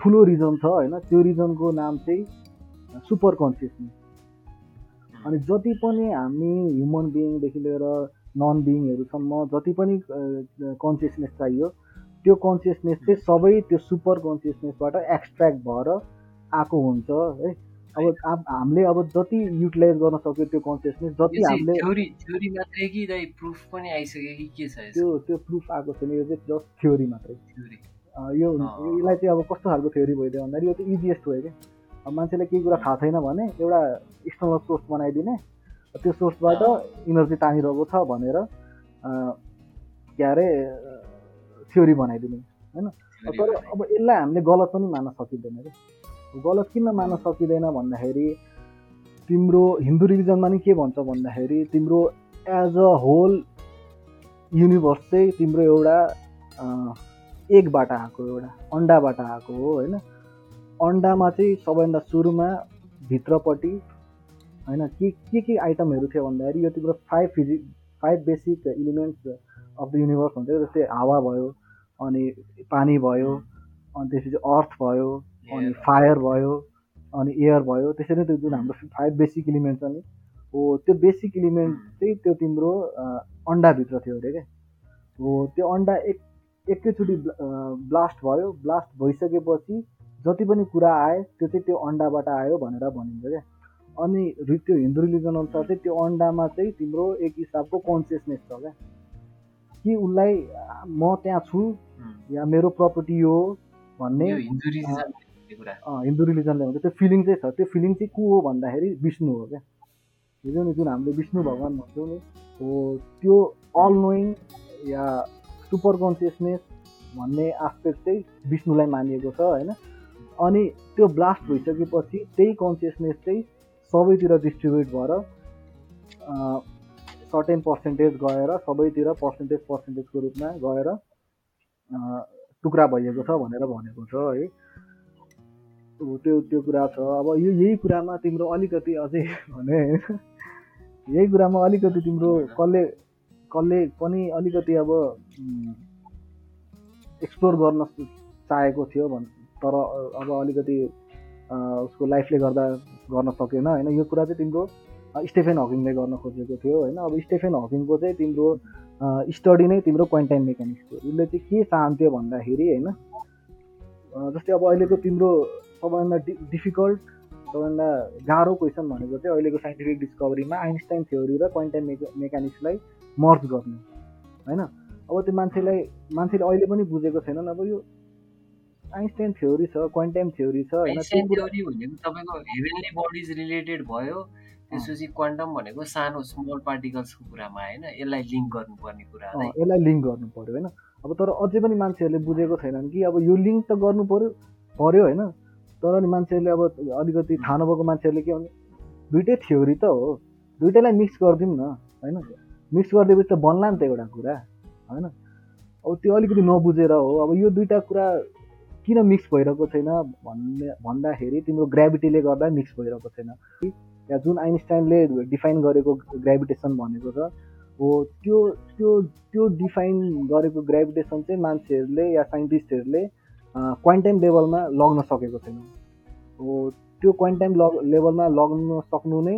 [SPEAKER 3] ठुलो रिजन छ होइन? त्यो रिजनको नाम चाहिँ सुपर कन्सियसनेस। अनि जति पनि हामी ह्युमन बिइङदेखि लिएर नन बिइङहरूसम्म जति पनि कन्सियसनेस चाहियो त्यो कन्सियसनेस चाहिँ सबै त्यो सुपर कन्सियसनेसबाट एक्सट्र्याक्ट भएर आएको हुन्छ है। अब हामीले अब जति युटिलाइज गर्न सक्यो त्यो कन्सियसनेस जति हामीले
[SPEAKER 2] थ्योरी थ्योरी मात्रै कि दाइ प्रुफ पनि आइसक्यो कि के छ यसको?
[SPEAKER 3] त्यो त्यो प्रुफ आएको छैन यो चाहिँ जस्ट थ्योरी मात्रै। यो। यसलाई चाहिँ अब कस्तो खालको थ्योरी भइदियो भन्दाखेरि यो चाहिँ इजिएस्ट हो क्या। अब मान्छेलाई केही कुरा थाहा छैन भने एउटा एक्सटर्नल सोर्स बनाइदिने त्यो सोर्सबाट इनर्जी तानिरहेको छ भनेर के अरे थ्योरी बनाइदिने होइन? तर अब यसलाई हामीले गलत पनि मान्न सकिँदैन क्या गलत किन मान्न सकिँदैन भन्दाखेरि तिम्रो हिन्दू रिलिजनमा नि के भन्छ भन्दाखेरि तिम्रो एज अ होल युनिभर्स चाहिँ तिम्रो एउटा एकबाट आएको एउटा अन्डाबाट आएको हो होइन? अन्डामा चाहिँ सबैभन्दा सुरुमा भित्रपट्टि होइन के के के आइटमहरू थियो भन्दाखेरि यो तिम्रो five फिजि five basic elements of the universe हुन्छ जस्तै हावा भयो अनि पानी भयो अनि त्यसपछि अर्थ भयो अनि फायर भयो अनि एयर भयो त्यसरी नै त्यो जुन हाम्रो फाइभ बेसिक इलिमेन्ट छ नि हो त्यो बेसिक इलिमेन्ट चाहिँ त्यो तिम्रो अन्डाभित्र थियो अरे क्या हो त्यो अन्डा एक एकैचोटि ब्लास्ट भयो ब्लास्ट भइसकेपछि जति पनि कुरा आए त्यो चाहिँ त्यो अन्डाबाट आयो भनेर भनिन्छ क्या अनि त्यो हिन्दू रिलिजन अनुसार चाहिँ त्यो अन्डामा चाहिँ तिम्रो एक हिसाबको कन्सियसनेस छ क्या। कि उसलाई म त्यहाँ छु या मेरो प्रपर्टी हो भन्ने
[SPEAKER 2] हिन्दू
[SPEAKER 3] रिलिजनले हुन्छ त्यो फिलिङ चाहिँ छ। त्यो फिलिङ चाहिँ को हो भन्दाखेरि विष्णु हो क्या। बुझ्यौ नि जुन हामीले विष्णु भगवान् भन्छौँ नि हो त्यो अल नोइङ या सुपर कन्सियसनेस भन्ने आस्पेक्ट चाहिँ विष्णुलाई मानिएको छ होइन। अनि त्यो ब्लास्ट भइसकेपछि त्यही कन्सियसनेस चाहिँ सबैतिर डिस्ट्रिब्युट भएर सर्टेन पर्सेन्टेज गएर सबैतिर पर्सेन्टेज पर्सेन्टेजको रूपमा गएर टुक्रा भइएको छ भनेर भनेको छ है। त्यो त्यो कुरा छ। अब यो यही कुरामा तिम्रो अलिकति अझै भने यही कुरामा अलिकति तिम्रो कसले कसले पनि अलिकति अब एक्सप्लोर गर्न चाहेको थियो भन् तर अब अलिकति उसको लाइफले गर्दा गर्न सकेन होइन? यो कुरा चाहिँ तिम्रो स्टेफेन हकिङले गर्न खोजेको थियो होइन? अब स्टेफेन हकिङको चाहिँ तिम्रो स्टडी नै तिम्रो क्वान्टाइम मेकानिक्स थियो। उसले चाहिँ के चाहन्थ्यो भन्दाखेरि होइन? जस्तै अब अहिलेको तिम्रो सबैभन्दा डि डिफिकल्ट सबैभन्दा गाह्रो क्वेसन भनेको चाहिँ अहिलेको साइन्टिफिक डिस्कभरीमा आइन्स्टाइन थ्योरी र क्वान्टाइम मेका मेकानिक्सलाई मर्ज गर्नु होइन? अब त्यो मान्छेलाई मान्छेले अहिले पनि बुझेको छैनन्। अब यो आइन्स्टाइन थ्योरी छ क्वान्टाइम थ्योरी छ होइन
[SPEAKER 2] आइन्स्टाइन थ्योरी भनेको तपाईँको हेभेनली बडिज रिलेटेड भयो त्यसपछि क्वान्टम भनेको सानो स्मल पार्टिकल्सको कुरामा आएन यसलाई लिङ्क गर्नुपर्ने कुरा
[SPEAKER 3] यसलाई लिङ्क गर्नु पऱ्यो होइन। अब तर अझै पनि मान्छेहरूले बुझेको छैनन् कि अब यो लिङ्क त गर्नु पऱ्यो पऱ्यो होइन। तर नि मान्छेहरूले अब अलिकति थाहा नभएको मान्छेहरूले के भने दुइटै थ्योरी त हो दुइटैलाई मिक्स गरिदिउँ न होइन। मिक्स गरिदिएपछि त बन्ला नि त एउटा कुरा होइन। अब त्यो अलिकति नबुझेर हो अब यो दुइटा कुरा किन मिक्स भइरहेको छैन भन्ने भन्दाखेरि तिम्रो ग्राभिटीले गर्दा मिक्स भइरहेको छैन। या जुन आइन्स्टाइनले डिफाइन गरेको ग्राभिटेसन भनेको छ हो त्यो त्यो त्यो डिफाइन गरेको ग्राभिटेसन चाहिँ मान्छेहरूले या साइन्टिस्टहरूले क्वान्टाइम लेभलमा लग्न सकेको छैन। हो त्यो क्वान्टाइम लग लेभलमा लग्न सक्नु नै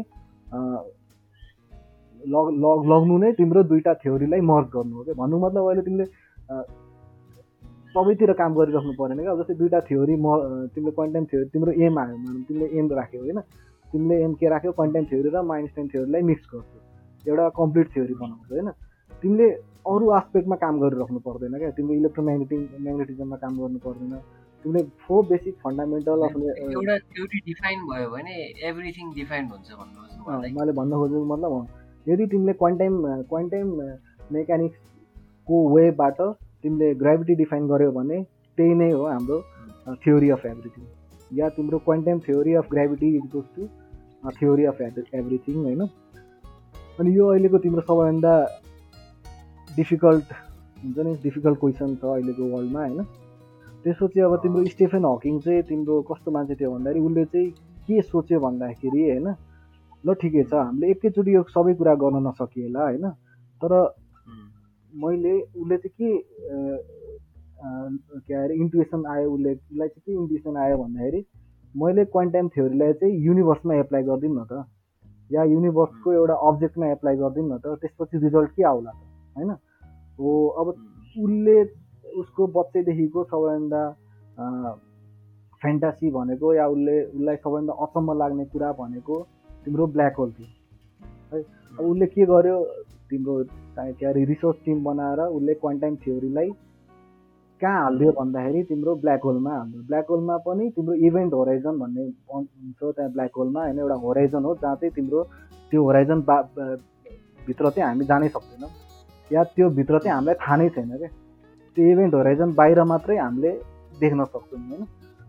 [SPEAKER 3] लग लग लग्नु नै तिम्रो दुईवटा थ्योरीलाई मर्ज गर्नु हो क्या? भन्नु मतलब अहिले तिमीले सबैतिर काम गरिराख्नु परेन क्या? जस्तै दुईवटा थ्योरी म अँ, तिम्रो क्वान्टाइम थ्योरी तिम्रो एम आयो भनौँ तिमीले एम राख्यौ होइन? तिमीले एम के राख्यौ? क्वान्टाइम थ्योरी र म आइन्स्टाइन थ्योरीलाई मिक्स गर्छौ। एउटा कम्प्लिट थ्योरी बनाउँछौ होइन? तिमीले अरू आस्पेक्टमा काम गरिराख्नु पर्दैन क्या? तिमीले इलेक्ट्रोम्याग्नेटिक म्याग्नेटिजममा काम गर्नु पर्दैन। तिमीले फोर बेसिक फन्डामेन्टल अफ
[SPEAKER 2] एउटा थ्योरी डिफाइन भयो भने एभ्रिथिङ डिफाइन हुन्छ
[SPEAKER 3] मैले भन्न खोजेको मतलब हो। यदि तिमीले क्वान्टाइम क्वान्टाइम मेकानिक्सको वेबाट तिमीले ग्राभिटी डिफाइन गर्यो भने त्यही नै हो हाम्रो थ्योरी अफ एभ्रिथिङ या तिम्रो quantum theory of gravity equals to theory of everything होइन? अनि यो अहिलेको तिम्रो सबैभन्दा डिफिकल्ट हुन्छ नि डिफिकल्ट क्वेसन छ अहिलेको वर्ल्डमा होइन? त्यसपछि अब तिम्रो स्टेफेन हकिङ चाहिँ तिम्रो कस्तो मान्छे थियो भन्दाखेरि उसले चाहिँ के सोच्यो भन्दाखेरि होइन? ल ठिकै छ हामीले एकैचोटि यो सबै कुरा गर्न नसकिएला होइन? तर मैले उसले चाहिँ के के अरे इन्टुएसन आयो उसले उसलाई चाहिँ के इन्टुएसन आयो भन्दाखेरि मैले क्वान्टाइम थ्योरीलाई चाहिँ युनिभर्समा एप्लाई गरिदिउँ न त। या युनिभर्सको एउटा अब्जेक्टमा एप्लाई गरिदिउँ न त त्यसपछि रिजल्ट के आउला त होइन? हो अब उसले उसको बच्चैदेखिको सबैभन्दा फ्यान्टासी भनेको या उसले उसलाई सबैभन्दा अचम्म लाग्ने कुरा भनेको तिम्रो ब्ल्याक होल थियो। है अब उसले के गर्यो तिम्रो चाहे अरे रिसर्च टिम बनाएर उसले क्वान्टाइम थ्योरीलाई कहाँ हालिदियो भन्दाखेरि तिम्रो ब्ल्याक होलमा हालिदियो। ब्ल्याक होलमा पनि तिम्रो इभेन्ट होराइजन भन्ने हुन्छ त्यहाँ ब्ल्याक होलमा होइन एउटा होराइजन हो जहाँ चाहिँ तिम्रो त्यो होराइजन बा भित्र चाहिँ हामी जानै सक्दैनौँ। या त्यो भित्र चाहिँ हामीलाई थाहा नै छैन क्या त्यो इभेन्ट होराइजन बाहिर मात्रै हामीले देख्न सक्छौँ होइन।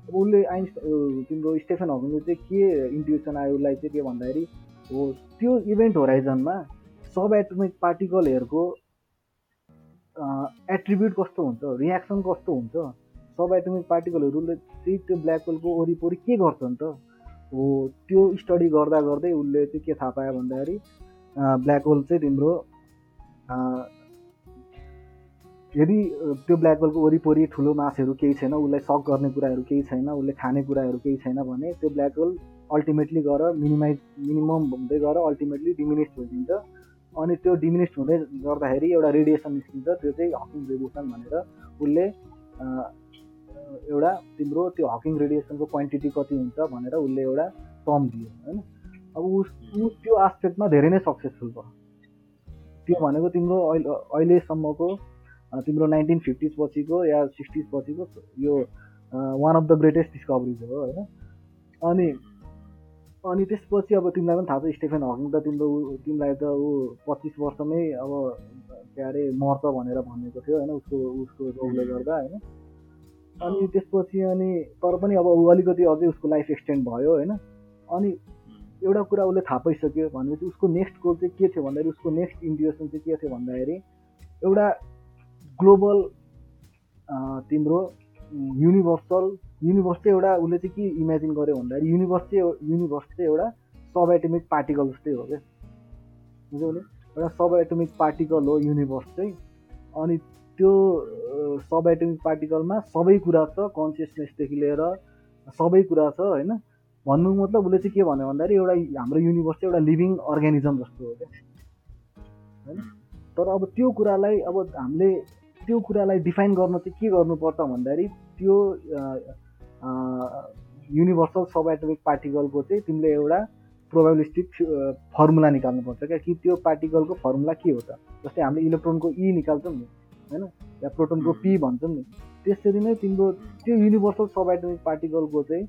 [SPEAKER 3] अब उसले आइन्स अ, तिम्रो स्टेफन हकिङले चाहिँ के इन्ट्युसन आयो उसलाई चाहिँ के भन्दाखेरि हो त्यो इभेन्ट होराइजनमा सब एटोमिक पार्टिकलहरूको एट्रिब्युट कस्तो हुन्छ रियाक्सन कस्तो हुन्छ सब एटोमिक पार्टिकलहरूले चाहिँ त्यो ब्ल्याक होलको वरिपरि के गर्छन् त? हो त्यो स्टडी गर्दा गर्दै उसले चाहिँ के थाहा पायो भन्दाखेरि ब्ल्याक होल चाहिँ तिम्रो यदि त्यो ब्ल्याक होलको वरिपरि ठुलो मासहरू केही छैन उसलाई सक गर्ने कुराहरू केही छैन उसले खाने कुराहरू केही छैन भने त्यो ब्ल्याक होल अल्टिमेटली गएर मिनिमाइज मिनिमम हुँदै गएर अल्टिमेटली डिमिनिस भइदिन्छ। अनि त्यो डिमिनिस हुँदै गर्दाखेरि एउटा रेडिएसन निस्किन्छ त्यो चाहिँ हकिङ रेडिएसन भनेर उसले एउटा तिम्रो त्यो हकिङ रेडिएसनको क्वान्टिटी कति हुन्छ भनेर उसले एउटा टर्म दियो होइन? अब उस त्यो आस्पेक्टमा धेरै नै सक्सेसफुल भयो। त्यो भनेको तिम्रो अहिले अहिलेसम्मको तिम्रो नाइन्टिन फिफ्टिज पछिको या सिक्सटिज पछिको यो one of the greatest discoveries हो होइन? अनि अनि त्यसपछि अब तिमीलाई पनि थाहा छ स्टेफेन हकिङ त तिम्रो तिमीलाई त ऊ पच्चिस वर्षमै अब के अरे मर्छ भनेर भनेको थियो होइन? उसको उसको रोगले गर्दा होइन? अनि त्यसपछि अनि तर पनि अब ऊ अलिकति अझै उसको लाइफ एक्सटेन्ड भयो होइन? अनि एउटा कुरा उसले थाहा पाइसक्यो भनेपछि उसको नेक्स्ट गोल चाहिँ के थियो भन्दाखेरि उसको नेक्स्ट इन्डिएसन चाहिँ के थियो भन्दाखेरि एउटा ग्लोबल तिम्रो युनिभर्सल युनिभर्स चाहिँ एउटा उसले चाहिँ के इमेजिन गर्यो भन्दाखेरि युनिभर्स चाहिँ युनिभर्स चाहिँ एउटा सब एटमिक पार्टिकल जस्तै हो क्या। बुझ्यौ नि? एउटा सब एटमिक पार्टिकल हो युनिभर्स चाहिँ। अनि त्यो सब एटमिक पार्टिकलमा सबै कुरा छ कन्सियसनेसदेखि लिएर सबै कुरा छ होइन? भन्नुको मतलब उसले चाहिँ के भन्यो भन्दाखेरि एउटा हाम्रो युनिभर्स चाहिँ एउटा लिभिङ अर्ग्यानिजम जस्तो हो क्या। होइन? तर अब त्यो कुरालाई अब हामीले त्यो कुरालाई डिफाइन गर्न चाहिँ के गर्नुपर्छ भन्दाखेरि त्यो युनिभर्सल सब एटमिक पार्टिकलको चाहिँ तिमीले एउटा प्रोभाबिलिस्टिक फर्मुला निकाल्नुपर्छ क्या कि त्यो पार्टिकलको फर्मुला के हो त? जस्तै हामीले इलेक्ट्रोनको ई निकाल्छौँ नि होइन? या प्रोटोनको पी भन्छौँ नि त्यसरी नै तिम्रो त्यो युनिभर्सल सब एटमिक पार्टिकलको चाहिँ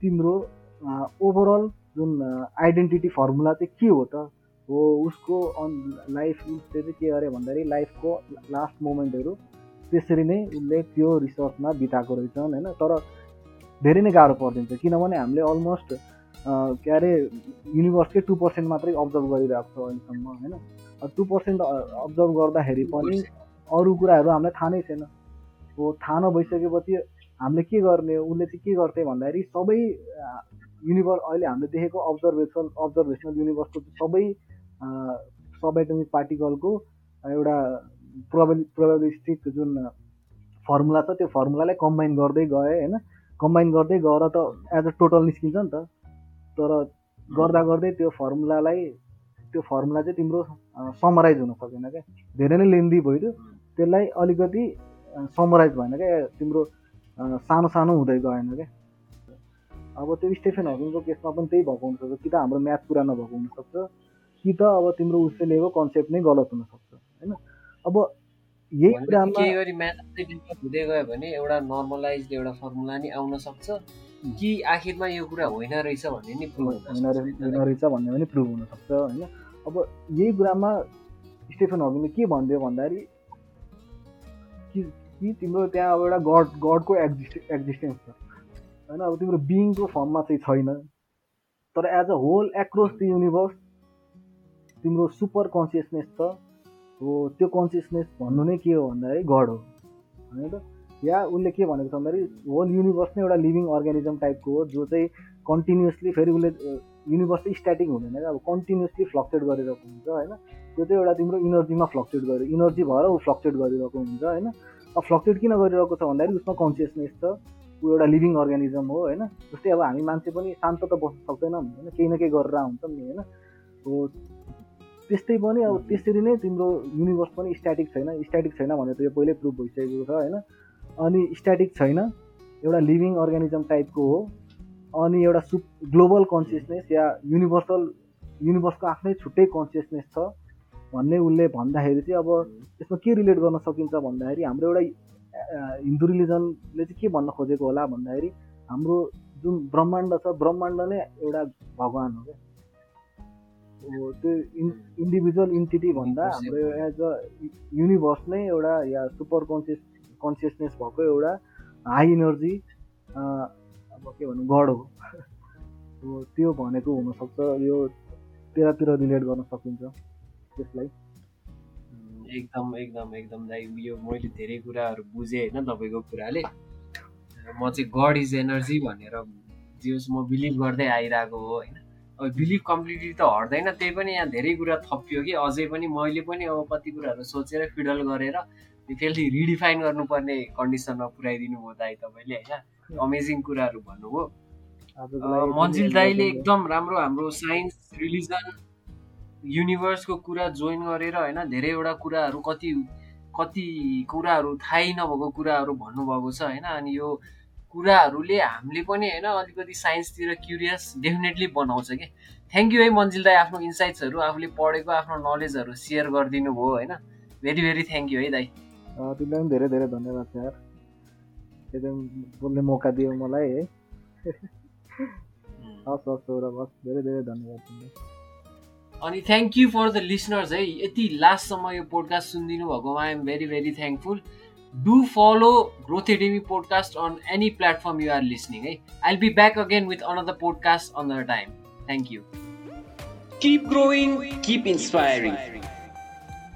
[SPEAKER 3] तिम्रो ओभरअल जुन आइडेन्टिटी फर्मुला चाहिँ के हो त? हो उसको अन लाइफ चाहिँ के अरे भन्दाखेरि लाइफको लास्ट मोमेन्टहरू त्यसरी नै उसले त्यो रिसर्चमा बिताएको रहेछन् होइन तर धेरै नै गाह्रो परिदिन्छ किनभने हामीले अलमोस्ट के अरे युनिभर्सकै टु पर्सेन्ट मात्रै अब्जर्भ गरिरहेको छ अहिलेसम्म होइन टु पर्सेन्ट अब्जर्भ गर्दाखेरि पनि अरू कुराहरू हामीलाई थाहा नै छैन हो थाहा नभइसकेपछि हामीले के गर्ने उसले चाहिँ के गर्थे भन्दाखेरि सबै युनिभर्स अहिले हामीले देखेको अब्जर्भेसन अब्जर्भेसनल युनिभर्सको सबै सब एटमिक पार्टिकलको एउटा प्रोबेलि प्रोबेबिलिस्टिक जुन फर्मुला छ त्यो फर्मुलालाई कम्बाइन गर्दै गए होइन? कम्बाइन गर्दै गएर त एज अ टोटल निस्किन्छ नि त। तर गर्दा गर्दै त्यो फर्मुलालाई त्यो फर्मुला चाहिँ तिम्रो समराइज हुन सकेन क्या। धेरै नै लेन्दी भइदियो। त्यसलाई अलिकति समराइज भएन क्या। तिम्रो सानो सानो हुँदै गएन क्या। अब त्यो स्टेफेन हकिङको केसमा पनि त्यही भएको हुनसक्छ कि त हाम्रो म्याथ पुरा नभएको हुनसक्छ कि त अब तिम्रो उसले लिएको कन्सेप्ट नै गलत हुनसक्छ होइन? अब यही कुरामा
[SPEAKER 2] केही गरी म्याथ हुँदै गयो भने एउटा नर्मलाइज एउटा फर्मुला नि आउन सक्छ। कि आखिरमा यो कुरा होइन रहेछ भन्ने नि प्रुभ
[SPEAKER 3] होइन रहे- होइन रहेछ भन्ने पनि प्रुभ हुनसक्छ होइन? अब यही कुरामा स्टेफन हकिङले के भनिदियो भन्दाखेरि कि कि तिम्रो त्यहाँ अब एउटा गड गडको एक्जिस्ट एक्जिस्टेन्स छ। होइन अब तिम्रो बिइङको फर्ममा चाहिँ छैन। तर as a whole across the universe तिम्रो सुपर कन्सियसनेस छ। हो त्यो कन्सियसनेस भन्नु नै के हो भन्दाखेरि गड हो। होइन त? या उसले के भनेको छ भन्दाखेरि होल युनिभर्स नै एउटा लिभिङ अर्ग्यानिजम टाइपको हो जो चाहिँ कन्टिन्युसली फेरि उसले युनिभर्स चाहिँ स्ट्याटिक हुँदैन अब कन्टिन्युसली फ्लक्चुएट गरिरहेको हुन्छ होइन? त्यो चाहिँ एउटा तिम्रो इनर्जीमा फ्लक्चुएट गर्यो इनर्जी भएर ऊ फ्लक्चुएट गरिरहेको हुन्छ होइन? अब फ्लक्चुएट किन गरिरहेको छ भन्दाखेरि उसमा कन्सियसनेस छ ऊ एउटा लिभिङ अर्ग्यानिजम हो होइन? जस्तै अब हामी मान्छे पनि शान्त त बस्न सक्दैनौँ होइन? केही न केही गरेर हुन्छौँ नि होइन? हो त्यस्तै पनि अब त्यसरी नै तिम्रो युनिभर्स पनि स्ट्याटिक छैन स्ट्याटिक छैन भनेर त यो पहिल्यै प्रुभ भइसकेको छ होइन? अनि स्ट्याटिक छैन एउटा लिभिङ अर्ग्यानिजम टाइपको हो अनि एउटा सु ग्लोबल कन्सियसनेस या युनिभर्सल युनिभर्सको आफ्नै छुट्टै कन्सियसनेस छ भन्ने उसले भन्दाखेरि चाहिँ अब त्यसमा के रिलेट गर्न सकिन्छ भन्दाखेरि हाम्रो एउटा हिन्दू रिलिजनले चाहिँ के भन्न खोजेको होला भन्दाखेरि हाम्रो जुन ब्रह्माण्ड छ ब्रह्माण्ड नै एउटा भगवान् हो क्या। त्यो इन् इन्डिभिजुअल इन्टिटी भन्दा हाम्रो एज अ युनिभर्स नै एउटा या सुपर कन्सियस कन्सियसनेस भएको एउटा हाई इनर्जी अब के भनौँ गड हो। त्यो भनेको हुनसक्छ यो त्यतातिर रिलेट गर्न सकिन्छ त्यसलाई।
[SPEAKER 2] एकदम एकदम एकदम दाइ यो मैले धेरै कुराहरू बुझेँ होइन तपाईँको कुराले। म चाहिँ गड इज एनर्जी भनेर जे म बिलिभ गर्दै आइरहेको हो होइन। बिलिभ कम्प्लिटली त हट्दैन त्यही पनि यहाँ धेरै कुरा थपियो कि। अझै पनि मैले पनि अब कति कुराहरू सोचेर फिडल गरेर त्यसले रिडिफाइन गर्नुपर्ने कन्डिसनमा पुऱ्याइदिनु भयो दाइ तपाईँले होइन? अमेजिङ कुराहरू भन्नुभयो। मन्जिल दाईले। एकदम राम्रो हाम्रो साइन्स रिलिजन युनिभर्सको कुरा जोइन गरेर होइन? धेरैवटा कुराहरू कति कति कुराहरू थाहै नभएको कुराहरू भन्नुभएको छ होइन? अनि यो कुराहरूले हामीले पनि होइन अलिकति साइन्सतिर क्युरियस डेफिनेटली बनाउँछ कि? थ्याङ्क यू है मन्जिल दाई आफ्नो इन्साइट्सहरू आफूले पढेको आफ्नो नलेजहरू सेयर गरिदिनु भयो होइन। भेरी भेरी थ्याङ्क यू है दाई।
[SPEAKER 3] तिमीलाई पनि धेरै धेरै धन्यवाद यार एकदम बोल्ने मौका दियो मलाई है। हस् हस् सौरभ हस्। धेरै धेरै धन्यवाद तिमीलाई
[SPEAKER 2] अनि thank you for the listeners है। यति लास्टसम्म यो पोडकास्ट सुनिदिनु भएकोमा I am very very thankful do follow Growth ADB podcast on any platform you are listening. Eh? I'll be back again with another podcast another time. Thank you.
[SPEAKER 1] Keep growing, keep inspiring.